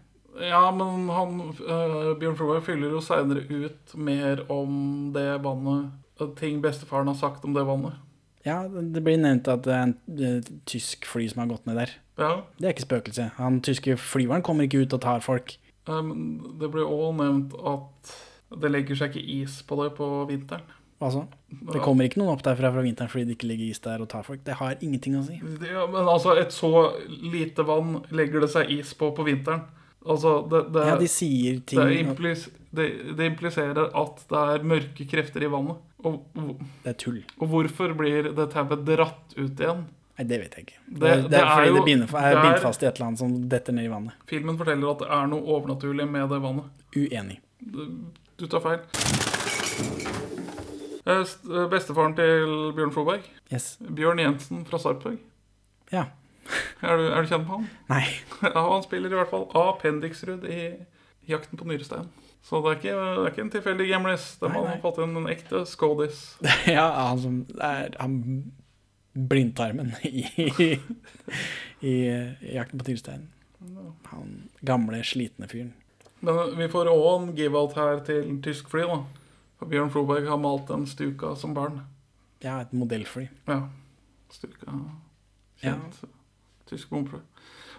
Ja, men han, uh, Bjørn Floberg fyller jo seinere ut mer om det vannet. Ting bestefaren har sagt om det vannet.
Ja, det blir nevnt at det er en tysk fly som har gått ned der.
Ja,
Det er ikke spøkelse. Han tyske flyveren kommer ikke ut og tar folk.
Um, det blir òg nevnt at det legger seg ikke is på det på vinteren.
Altså, det kommer ikke noen opp derfra fra vinteren fordi det ikke ligger is der og tar folk. Det har ingenting å si.
Ja, men altså, et så lite vann legger det seg is på på vinteren. Altså, det, det,
Ja, de sier ting
det, implis, det, det impliserer at det er mørke krefter i vannet. Og, og,
Det er tull.
og hvorfor blir det tauet dratt ut igjen?
Nei, det vet jeg ikke. Det, er
er
fordi
jo-
det binder, er bindt fast i et eller annet som detter ned i vannet.
Filmen forteller at det er noe overnaturlig med det vannet.
Uenig.
Du tar feil. Eh, eh, Bestefaren til Bjørn Floberg,
Yes.
Bjørn Jensen fra Sarpsborg.
Ja.
Er du, er du kjent med han?
Nei. [laughs]
Ja, han spiller i hvert fall Appendixrud i Jakten på nyrestein. Så det er ikke, det er ikke en tilfeldig gamlis. Det
Nei,
har fått inn en ekte skådis. [laughs]
Ja, han som er han blindtarmen [laughs] i, i, i Jakten på nyrestein'. Han gamle, slitne fyren.
Men vi får òg en give-out her til tysk fly, da. For Bjørn Floberg har malt en Stuka som barn.
Ja, et modellfly.
Ja. Stuka Kjent. Ja. Tysk bombefly.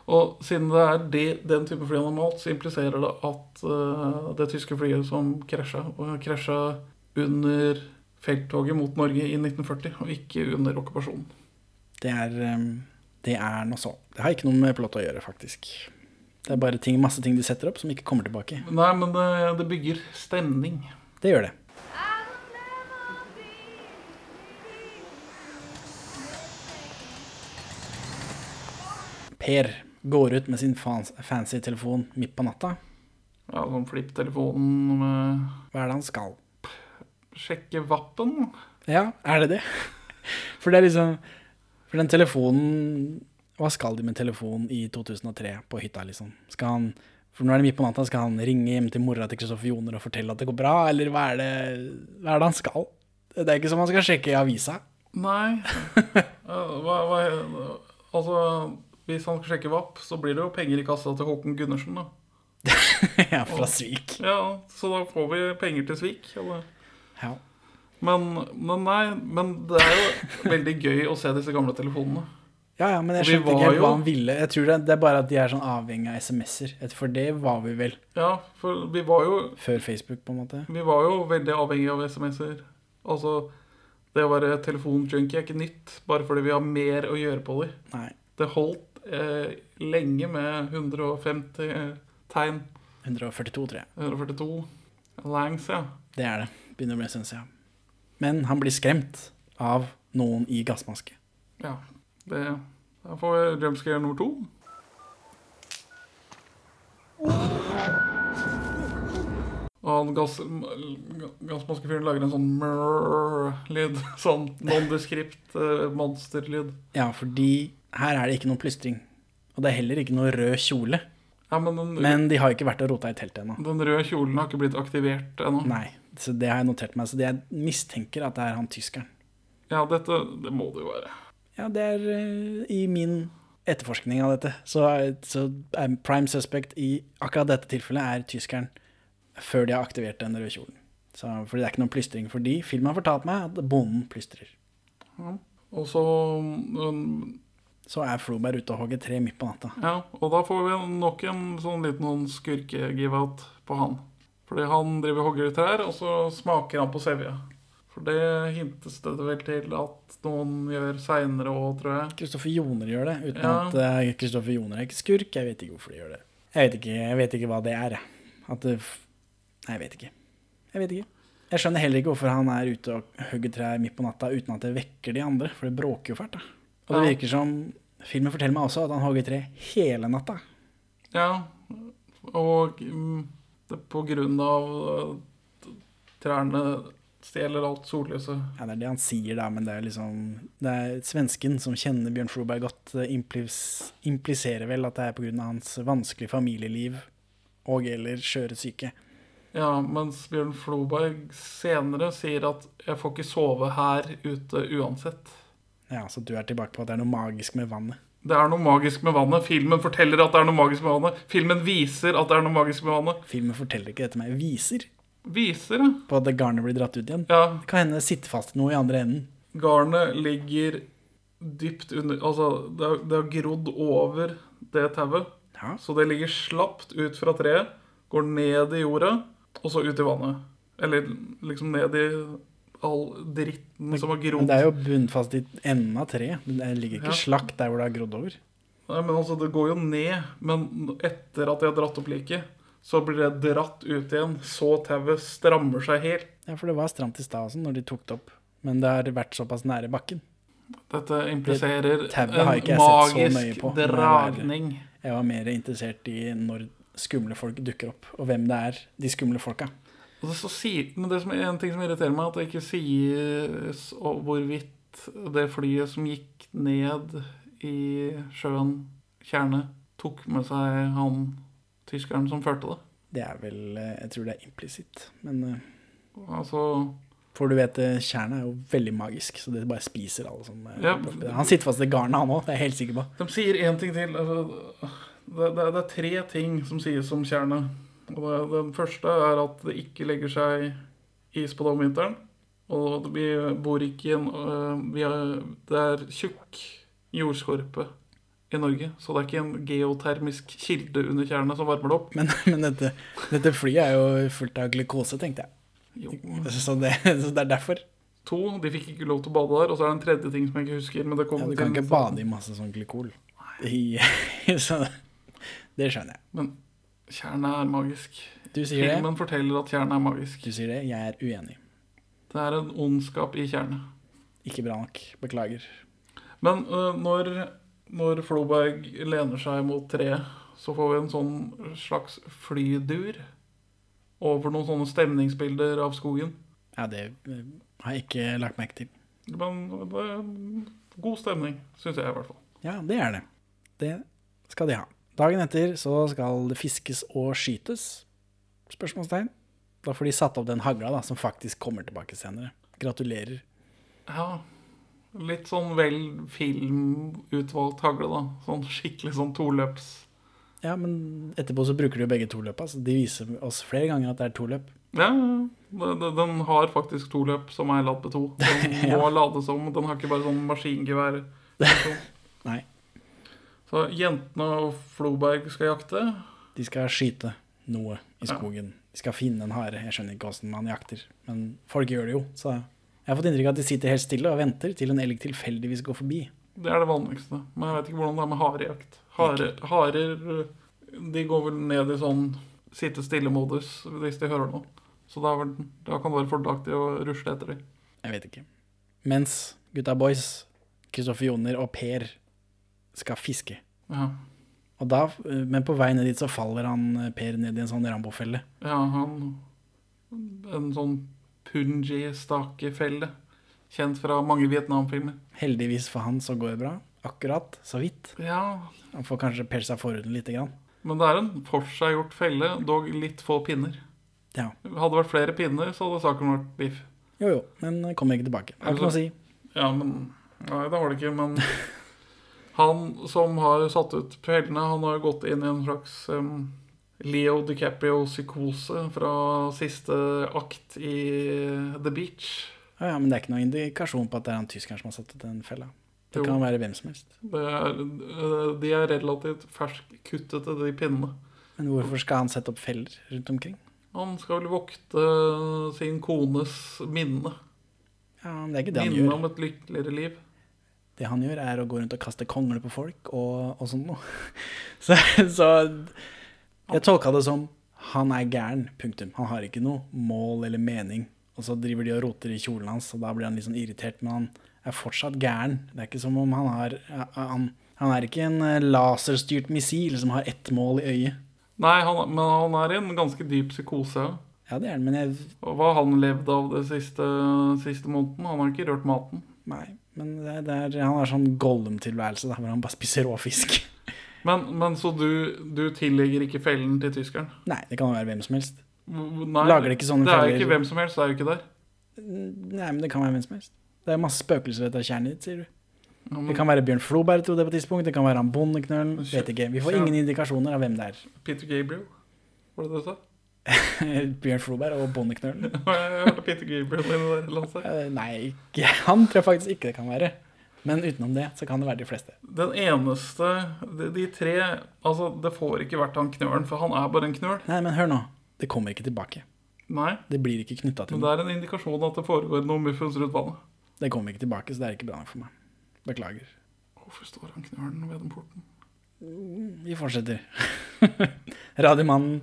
Og siden det er de, den type fly han har malt, så impliserer det at uh, det tyske flyet som krasja, og krasja under felttoget mot Norge i 1940, og ikke under okkupasjonen.
Det er, um, det er noe så. Det har ikke noe med plott å gjøre, faktisk. Det er bare ting, masse ting de setter opp som ikke kommer tilbake.
Nei, men det, det bygger stemning.
Det gjør det. Per går ut med sin fancy telefon midt på natta.
Ja, sånn flipptelefonen med
Hva er det han skal?
Sjekke vappen.
Ja, er det det? [laughs] For det er liksom For den telefonen Hva skal de med telefonen i 2003 på hytta, liksom? Skal han For nå er det midt på natta, skal han ringe hjem til mora til Kristoffer Joner og fortelle at det går bra, eller hva er det, hva er det han skal? Det er ikke som han skal sjekke i avisa.
Nei. [laughs] Hva, hva, altså, hvis han skal sjekke vapp, så blir det jo penger i kassa til Håkon Gundersen, da. [laughs]
ja, fra Svik.
Ja, så da får vi penger til svik. Eller?
Ja.
Men, men nei, men det er jo veldig gøy å se disse gamle telefonene.
Ja, ja, men jeg skjønte ikke helt hva han ville. Jeg tror det, det er bare at de er sånn avhengig av SMS-er. For det var vi vel
Ja, for vi var jo,
før Facebook, på en måte.
vi var jo veldig avhengig av SMS-er. Altså, det å være telefonjunkie er ikke nytt, bare fordi vi har mer å gjøre på dem.
Nei.
Det holdt eh, lenge med 150 tegn.
142, tror jeg.
142 langs, ja.
Det er det. Begynner å bli stund. Men han blir skremt av noen i gassmaske.
ja. Det, da får vi jumpscare nummer to. Og han gass, gassmaskefyren lager en sånn mrrr-lyd. Sånn nondeskript monsterlyd.
Ja, fordi her er det ikke noe plystring. Og det er heller ikke noe rød kjole.
Ja, men den,
Men de har ikke vært og rota i teltet ennå.
den røde kjolen har ikke blitt aktivert ennå.
Nei, så det har jeg notert meg. Så det jeg mistenker at det er han tyskeren.
Ja, dette det må det jo være.
Ja, det er eh, i min etterforskning av dette. Så, så prime suspect i akkurat dette tilfellet er tyskeren før de har aktivert den røde kjolen. Så, fordi det er ikke noen plystring. Fordi filmen har fortalt meg at bonden plystrer.
Og så um,
Så er Floberg ute og hogger tre midt på natta.
Ja, og da får vi nok en sånn liten noen skurke-give-out på han. Fordi han driver og hogger trær, og så smaker han på sevje. For det hintes det vel til at noen gjør seinere òg, tror jeg.
Kristoffer Joner gjør det, uten
Ja.
at Kristoffer Kristoffer Joner er ikke skurk. Jeg vet ikke hvorfor de gjør det. Jeg vet ikke, jeg vet ikke hva det er, jeg. At det Nei, jeg vet ikke. Jeg vet ikke. Jeg skjønner heller ikke hvorfor han er ute og hugger trær midt på natta uten at det vekker de andre, for det bråker jo fælt. da. Og det
Ja.
virker som Filmen forteller meg også at han hogger tre hele natta.
Ja, og mm, det på grunn av trærne stjeler alt sollyset.
Ja, Det er det han sier, da, men det er liksom Det er svensken som kjenner Bjørn Floberg godt, eh, implis, impliserer vel at det er pga. hans vanskelige familieliv og eller skjøre syke.
Ja, mens Bjørn Floberg senere sier at 'jeg får ikke sove her ute uansett'.
Ja, Så du er tilbake på at det er noe magisk med vannet.
Det er noe magisk med vannet. Filmen forteller at det er noe magisk med vannet. Filmen viser at det er noe magisk med vannet.
Filmen forteller ikke dette meg, viser
Viser ja.
på at garnet blir dratt ut igjen.
Ja,
Det kan hende det sitter fast noe i andre enden.
garnet ligger dypt under Altså, det har, det har grodd over det tauet.
Ja.
Så det ligger slapt ut fra treet, går ned i jorda, og så ut i vannet. Eller liksom ned i all dritten som har grodd.
Men det er jo bunnfast i enden av treet. Det ligger ikke
Ja.
slakt der hvor det har grodd over.
Nei, men altså, det går jo ned. Men etter at de har dratt opp liket, så blir det dratt ut igjen. Så tauet strammer seg helt.
Ja, for det var stramt i stad også, når de tok det opp. Men det har vært såpass nære bakken.
Dette impliserer
det
en magisk
på,
dragning.
Jeg var mer interessert i når skumle folk dukker opp, og hvem det er, de skumle folka.
Og så sier, men det som er en ting som irriterer meg, at det ikke sies hvorvidt det flyet som gikk ned i sjøen tjernet, tok med seg han tyskeren som førte det.
Det er vel eh, Jeg tror det er implisitt. Men eh,
Altså
for du vet, eh, tjernet er jo veldig magisk, så det bare spiser alle som
Ja.
Han sitter fast i garnet, han òg, det er jeg helt sikker på.
De sier én ting til. altså, Det, det, det er tre ting som sies om tjernet. Og den første er at det ikke legger seg is på det om vinteren. Og vi bor ikke i en øh, vi Det er tjukk jordskorpe i Norge, så det er ikke en geotermisk kilde under tjernet som varmer det opp.
Men, men dette, dette flyet er jo fullt av glukose, tenkte jeg. [laughs] Så det, så det er derfor.
To, de fikk ikke lov til å bade der. Og så er det en tredje ting som jeg ikke husker. Men det
Ja, du kan ikke bade i masse sånn glykol. I, [laughs] så det skjønner jeg.
Men tjernet er magisk.
Du sier det.
Filmen forteller at tjernet er magisk.
Du sier det, jeg er uenig.
Det er en ondskap i tjernet.
Ikke bra nok. Beklager.
Men øh, når, når Floberg lener seg mot treet, så får vi en sånn slags flydur over noen sånne stemningsbilder av skogen.
Ja, det har jeg ikke lagt merke til.
Men det er god stemning, syns jeg i hvert fall.
Ja, det er det. Det skal de ha. Dagen etter så skal det fiskes og skytes. Spørsmålstegn. Da får de satt opp den hagla da, som faktisk kommer tilbake senere. Gratulerer.
Ja, litt sånn vel filmutvalgt hagle, da. Sånn skikkelig sånn toløps.
Ja, men etterpå så bruker de jo begge toløpa. så de viser oss flere ganger at det er toløp.
Ja, den har faktisk to løp som er ladd med to. Den [laughs]
Ja.
må lades om. Den har ikke bare sånn maskingevær. [laughs]
Nei.
Så jentene og Floberg skal jakte.
De skal skyte noe i
Ja.
skogen. De skal finne en hare. Jeg skjønner ikke åssen man jakter, men folk gjør det jo. Så jeg har fått inntrykk av at de sitter helt stille og venter til en elg tilfeldigvis går forbi.
Det er det vanligste. Men jeg vet ikke hvordan det er med harejakt. Hare, harer de går vel ned i sånn sitte stille-modus hvis de hører noe. Så da, vel, da kan det være fordelaktig å rusle etter dem.
Jeg vet ikke. Mens gutta boys, Kristoffer Joner og Per skal fiske.
Ja.
Og da, men på vei ned dit så faller han eh, Per ned i en sånn Rambo-felle.
ja, han En sånn punji-stakefelle. Kjent fra mange Vietnam-filmer.
Heldigvis for han så går det bra. Akkurat, så vidt.
Ja,
Han får kanskje pelsa forhuden lite grann.
men det er en forseggjort felle, dog litt få pinner.
Ja.
Hadde det vært flere pinner, så hadde saken vært biff.
Jo jo, men kommer ikke tilbake. Har ikke noe å si.
Ja, men Nei, det har det ikke, men [laughs] Han som har satt ut fellene, han har gått inn i en slags um, Leo DiCaprio-psykose fra siste akt i The Beach.
Ja, ja, men det er ikke noen indikasjon på at det er han tyskeren som har satt ut den fella. Det
Jo.
kan være hvem som helst.
Det er, øh, de er relativt ferskkuttete, de pinnene.
Men hvorfor skal han sette opp feller rundt omkring?
Han skal vel vokte sin kones minne.
Ja, men Det er ikke det han
Minne
gjør.
om et lykkeligere liv.
Det han gjør, er å gå rundt og kaste kongler på folk og, og sånt noe. [laughs] Så, så jeg tolka det som han er gæren, punktum. Han har ikke noe mål eller mening. Og så driver de og roter i kjolen hans, og da blir han litt sånn irritert, men han er fortsatt gæren. Det er ikke som om han har Han, han er ikke en eh, laserstyrt missil som har ett mål i øyet.
Nei, han, men han er i en ganske dyp psykose. ja.
Ja, det er han, men jeg
hva har han levd av det siste, siste måneden? Han har ikke rørt maten.
Nei. Men det, det er, han har sånn Gollum-tilværelse, hvor han bare spiser rå fisk. [laughs]
Men, men så du, du tillegger ikke fellen til tyskeren?
Nei, det kan være hvem som helst.
Nei,
Lager det ikke sånne
Det er
feller?
ikke hvem som helst, det er jo ikke der.
Nei, men det kan være hvem som helst. Det er masse spøkelser i dette tjernet ditt, sier du.
Ja, men
Det kan være Bjørn Floberg, trodde jeg på tidspunkt. Det kan være han
bondeknølen.
Vet ikke. Vi får ingen indikasjoner av hvem det er.
Peter Gabriel, var det det du sa? [laughs]
Bjørn Floberg og
hørte [laughs] Peter Gabriel.
Eh, Nei, han tror jeg faktisk ikke det kan være. Men utenom det, så kan det være de fleste.
Den eneste de, de tre Altså, det får ikke vært han knølen, for han er bare en knøl.
Nei, men hør nå. Det kommer ikke tilbake.
Nei,
Det blir ikke knytta til
men det er en indikasjon at det foregår noe muffens rundt vannet.
Det kommer ikke tilbake, så det er ikke bra nok for meg. Beklager.
Hvorfor står han knølen ved den porten?
Vi fortsetter. [laughs] Radiomannen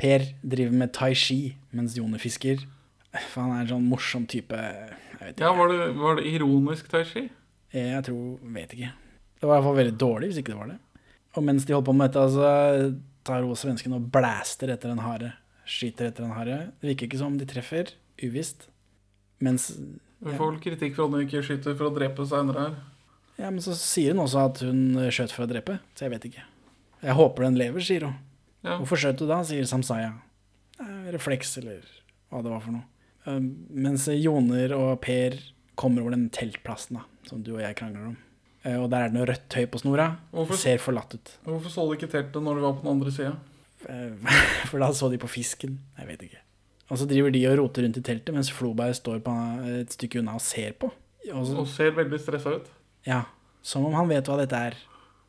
Per driver med tai chi mens Jone fisker. For han er en sånn morsom type Jeg.
Ja, var det, var det ironisk tai chi?
Jeg tror Vet ikke. Det var i hvert fall veldig dårlig, hvis ikke det var det. Og mens de holder på med dette, så tar hun svensken og blæster etter en hare. Skyter etter en hare. Det virker ikke som de treffer. Uvisst. Mens
Vi får vel kritikk for at hun ikke skyter for å drepe seinere her.
Ja, men så sier hun også at hun skjøt for å drepe, så jeg vet ikke. Jeg håper den lever, sier hun.
Ja.
Hvorfor skjøt du da, sier Samsaya. Refleks, eller hva det var for noe. Eh, Mens Joner og Per kommer over den teltplassen da, som du og jeg krangler om. Eh, Og der er det noe rødt tøy på snora.
Hvorfor-
ser forlatt ut.
Hvorfor så de ikke teltet når de var på den andre sida?
Eh, [laughs] For da så de på fisken. Jeg vet ikke. Og så driver de og roter rundt i teltet, mens Floberg står på et stykke unna og ser på. Og så,
Og ser veldig stressa ut.
ja, Som om han vet hva dette er.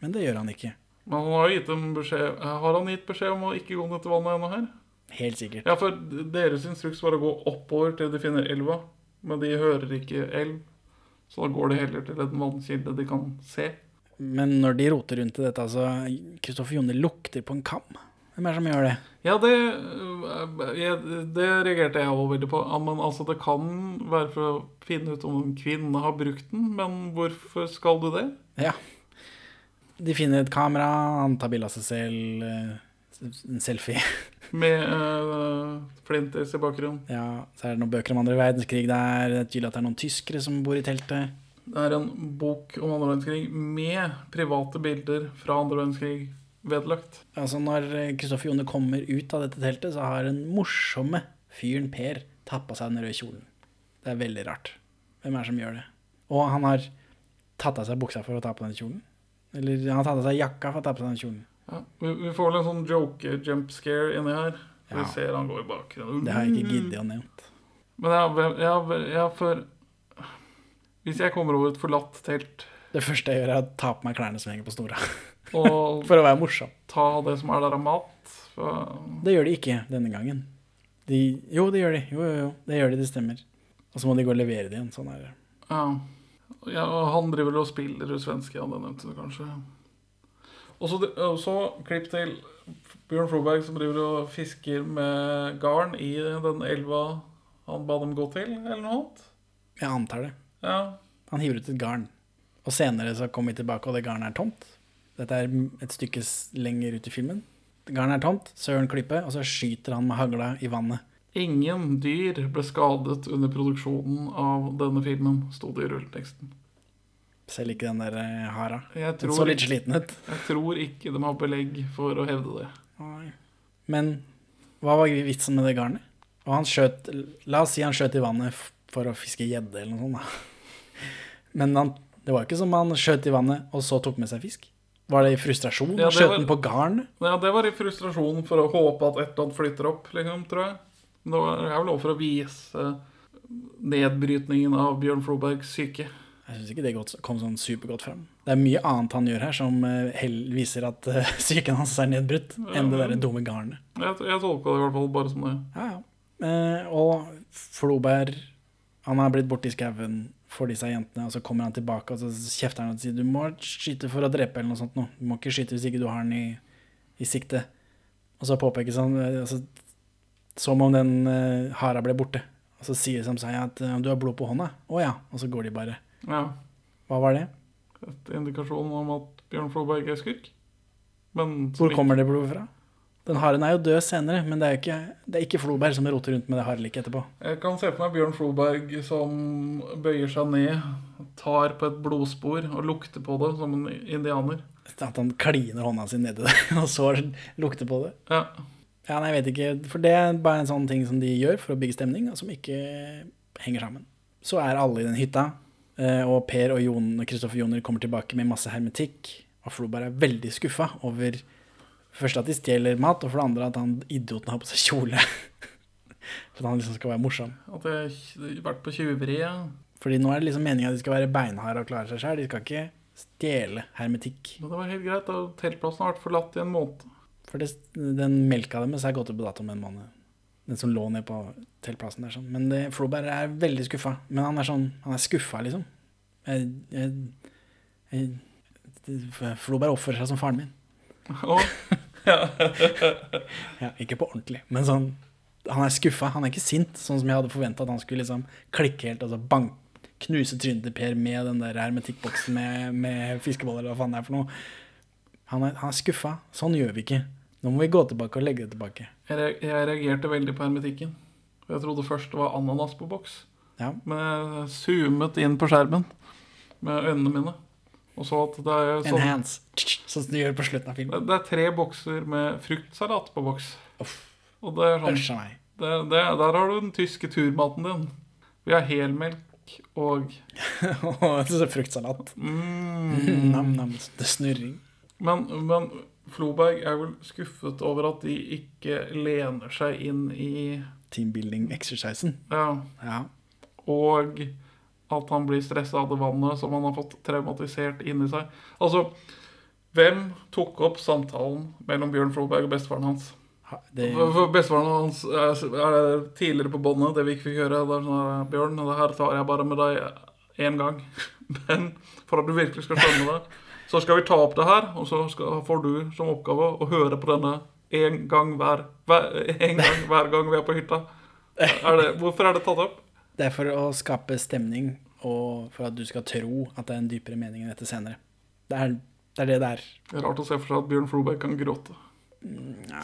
Men det gjør han ikke.
Men han har gitt beskjed Har han gitt beskjed om å ikke gå ned til vannet ennå her?
Helt sikkert.
Ja, for deres instruks var å gå oppover til de finner elva. Men de hører ikke elv, så da går de heller til en vannkilde de kan se.
Men når de roter rundt i dette, så Kristoffer Jonne lukter på en kam. Hvem er det som gjør det?
Ja, det, øh, det reagerte jeg også veldig på. Ja, men altså, det kan være for å finne ut om en kvinne har brukt den, men hvorfor skal du det?
Ja. De finner et kamera, han tar bilde av seg selv. eh, En selfie. [laughs]
Med uh, Flintis i bakgrunnen.
Ja, Så er det noen bøker om andre verdenskrig der. Det er tydelig at det er noen tyskere som bor i teltet.
Det er en bok om andre verdenskrig med private bilder fra andre verdenskrig vedlagt.
Altså Når Kristoffer Jone kommer ut av dette teltet, så har den morsomme fyren Per tatt på seg den røde kjolen. Det er veldig rart. Hvem er det som gjør det? Og han har tatt av seg buksa for å ta på den kjolen. Eller han tatt av seg jakka for å ta på seg den kjolen.
Ja, vi, vi får vel en sånn joke-jump scare inni her.
Ja.
Vi ser han gå i bakgrunnen.
Det har jeg ikke giddet å nevnt.
Men ja, ja, for Hvis jeg kommer over et forlatt telt
Det første jeg gjør, er å ta på meg klærne som henger på snora. [laughs] [laughs] For å være morsom.
ta det som er der av mat for,
Det gjør de ikke denne gangen. De, jo, det gjør de. Jo, jo, jo. Det gjør de, det stemmer. Og så må de gå og levere det igjen. Sånn er det.
ja. Ja, han driver og spiller svenske, ja, det nevnte du kanskje. Og så, så klipp til Bjørn Floberg som driver og fisker med garn i den elva han ba dem gå til, eller noe annet.
Jeg antar det.
Ja,
Han hiver ut et garn. Og senere så kommer vi tilbake, og det garnet er tomt. Dette er et stykke lenger ut i filmen. Garnet er tomt, Søren klipper, og så skyter han med hagla i vannet.
Ingen dyr ble skadet under produksjonen av denne filmen, sto det i rulleteksten.
Selv ikke den der eh, hara.
Jeg
Den så litt sliten ut.
jeg tror ikke de har belegg for å hevde det.
Nei. Men hva var vitsen med det garnet? Og han skjøt La oss si han skjøt i vannet for å fiske gjedde eller noe sånt. da. [laughs] Men han, det var ikke som han skjøt i vannet og så tok med seg fisk. Var det i frustrasjon?
Ja, det
skjøt han på garn?
Ja, det var i frustrasjon for å håpe at et eller annet flytter opp, liksom, tror jeg. Men det er vel lov for å vise nedbrytningen av Bjørn Flobergs syke.
Jeg syns ikke det kom sånn supergodt frem. Det er mye annet han gjør her som eh, viser at eh, [laughs] psyken hans er nedbrutt, enn det derre dumme garnet.
Jeg, jeg tolka det i hvert fall bare som det.
Ja, ja. Eh, og Floberg Han har blitt borti skauen for disse jentene, og så kommer han tilbake og så kjefter han og sier du må skyte for å drepe eller noe sånt. Nå. Du må ikke skyte hvis ikke du har den i, i sikte. Og så påpekes han altså, som om den uh, hara ble borte. Og så sier Samsai at uh, du har blod på hånda. Å ja. Og så går de bare.
Ja,
Hva var det?
Et indikasjon om at Bjørn Floberg er skurk. Men
Hvor kommer det blodet fra? Den haren er jo død senere, men det er ikke, det er ikke Floberg som roter rundt med det hareliket etterpå.
Jeg kan se for meg Bjørn Floberg som bøyer seg ned, tar på et blodspor og lukter på det som en indianer.
At han kliner hånda si nedi det, [laughs] og så lukter på det.
Ja,
Ja, nei, jeg vet ikke, for det er bare en sånn ting som de gjør for å bygge stemning, og som ikke henger sammen. Så er alle i den hytta, eh, og Per og Jon og Kristoffer Joner kommer tilbake med masse hermetikk, og Floberg er veldig skuffa over først at de stjeler mat, og for det andre at han idioten har på seg kjole. [laughs] for at han liksom skal være morsom.
at det har vært på tjuveri. Ja.
Fordi nå er det liksom meningen at de skal være beinharde og klare seg sjøl. De skal ikke stjele hermetikk.
Men det var helt greit. da. Teltplassen har vært forlatt i en måned.
For det, den melka deres er gått ut på dato med en måned. Den som lå ned på teltplassen der. Sånn. Men det, Floberg er veldig skuffa. Men han er sånn, han er skuffa, liksom. Jeg, jeg, jeg Floberg oppfører seg som faren min.
Oh. [laughs]
Ja, ikke på ordentlig, men sånn Han er skuffa, han er ikke sint, sånn som jeg hadde forventa at han skulle liksom klikke helt, altså bank, knuse trynet til Per med den der hermetikkboksen med, med fiskeboller, eller hva faen det er for noe. Han er, han er skuffa. Sånn gjør vi ikke. Nå må vi gå tilbake og legge det tilbake.
jeg, jeg reagerte veldig på hermetikken. Jeg trodde først det var ananas på boks.
Ja.
Men jeg zoomet inn på skjermen med øynene mine. Og så at det er, sånn,
Enhance. Sånn som du gjør på slutten av filmen.
det er tre bokser med fruktsalat på boks. Og det er sånn det, det, Der har du den tyske turmaten din. Vi har helmelk og [laughs]
Og fruktsalat.
mm, [laughs]
Nam-nam. Det snurring.
men, men Floberg er vel skuffet over at de ikke lener seg inn i
Teambuilding-exercisen.
Ja,
Ja.
og at han blir stressa av det vannet som han har fått traumatisert inni seg. Altså, hvem tok opp samtalen mellom Bjørn Floberg og bestefaren hans?
Det,
bestefaren hans er tidligere på båndet, det vi ikke fikk høre. Det er sånn Bjørn, det her tar jeg bare med deg én gang. [laughs] Men for at du virkelig skal skjønne det, så skal vi ta opp det her, og så skal, får du som oppgave å høre på denne én gang hver, hver, en gang hver gang vi er på hytta. Er det, hvorfor er det tatt opp?
det er for å skape stemning, og for at du skal tro at det er en dypere mening enn dette senere. Det er det er det det er.
Det er rart å se for seg at Bjørn Floberg kan gråte.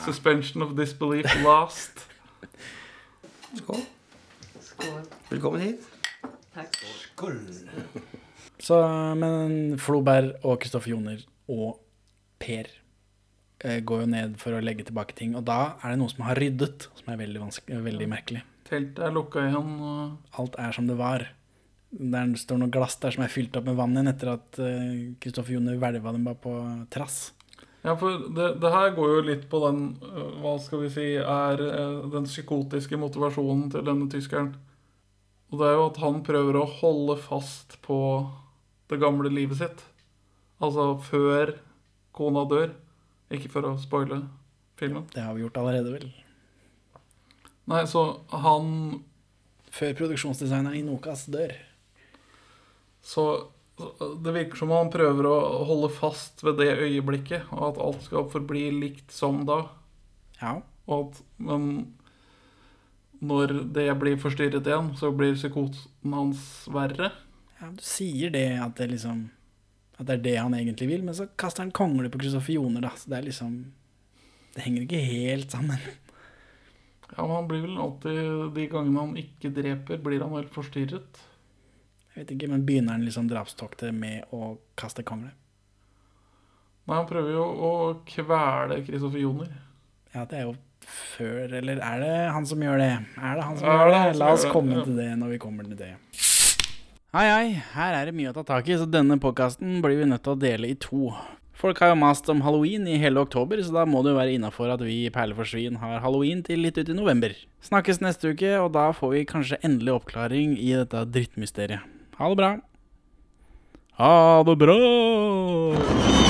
Suspension of disbelief last.
Skål. Velkommen hit.
Så, men Floberg og Kristoffer Joner og Per eh, går jo ned for å legge tilbake ting, og da er det noe som har ryddet, som er veldig, veldig merkelig.
Teltet er lukka igjen. og
Alt er som det var. Der står noe glass der som er fylt opp med vann igjen etter at eh, Kristoffer Joner hvelva dem bare på trass.
Ja, for det, det her går jo litt på den øh, Hva skal vi si er den psykotiske motivasjonen til denne tyskeren. Og det er jo at han prøver å holde fast på det gamle livet sitt. Altså før kona dør. Ikke for å spoile filmen.
Det har vi gjort allerede, vel.
Nei, så han
Før produksjonsdesigneren i Nokas dør.
Så det virker som han prøver å holde fast ved det øyeblikket, og at alt skal forbli likt som da.
Ja.
Og at, men når det blir forstyrret igjen, så blir psykosen hans verre.
Ja, du sier det at det liksom At det er det han egentlig vil, men så kaster han kongle på Kristoffer Joner, da. Så det er liksom Det henger ikke helt sammen.
Ja, men han blir vel alltid De gangene han ikke dreper, blir han vel forstyrret.
Jeg vet ikke, men begynner han liksom drapstoktet med å kaste kongle?
Nei, han prøver jo å kvele Kristoffer Joner.
Ja, det er jo før, eller er det han som gjør det? Er det han som
Ja,
gjør
det
det? La oss
det,
komme
ja.
til det når vi kommer til det. Hei, hei, her er det mye å ta tak i, så denne podkasten blir vi nødt til å dele i to. Folk har jo mast om halloween i hele oktober, så da må det jo være innafor at vi i Perle for svin har halloween til litt ut i november. Snakkes neste uke, og da får vi kanskje endelig oppklaring i dette drittmysteriet. Ha det bra. Ha det bra!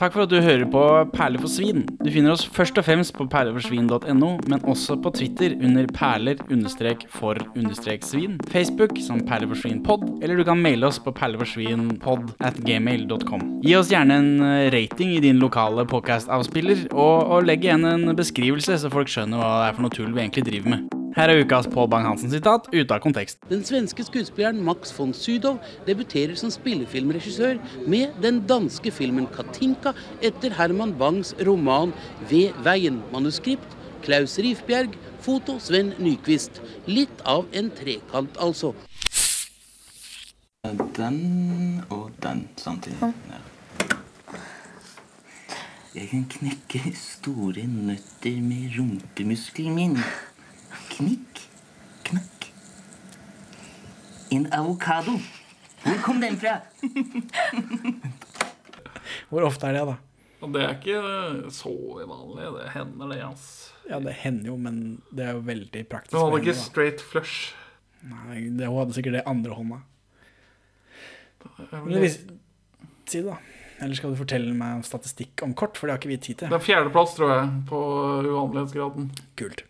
Takk for at du hører på Perler for svin. Du finner oss først og fremst på perleforsvin.no, men også på Twitter under perler-for-svin, Facebook som perleforsvinpod, eller du kan maile oss på perleforsvinpod at gmail.com. Gi oss gjerne en eh, rating i din lokale podcast-avspiller, og, og legg igjen en beskrivelse, så folk skjønner hva det er for noe tull vi egentlig driver med. Her er ukas Pål Bang-Hansen-sitat ute av kontekst.
Den svenske skuespilleren Max von Sydow debuterer som spillefilmregissør med den danske filmen Katinka etter Herman Bangs roman Ved veien. Manuskript Klaus Rifbjerg. Foto Sven Nyquist. Litt av en trekant, altså.
Den og den samtidig. Ja. Jeg kan knekke store nøtter med rumpemuskelen min. Knikk, knakk. En avokado. Hvor kom den fra?
Hvor ofte er det, da?
Og det er ikke så vanlig. Det hender, det. ass.
Ja, det hender jo, men det er jo veldig praktisk.
Du hadde ikke
henne,
straight flush.
Nei, det, hun hadde sikkert det andre hånda. Men det vis- Si det, da. Eller skal du fortelle meg statistikk om kort, for det har ikke vi tid til.
Det er fjerdeplass, tror jeg, på uvanlighetsgraden.
Kult.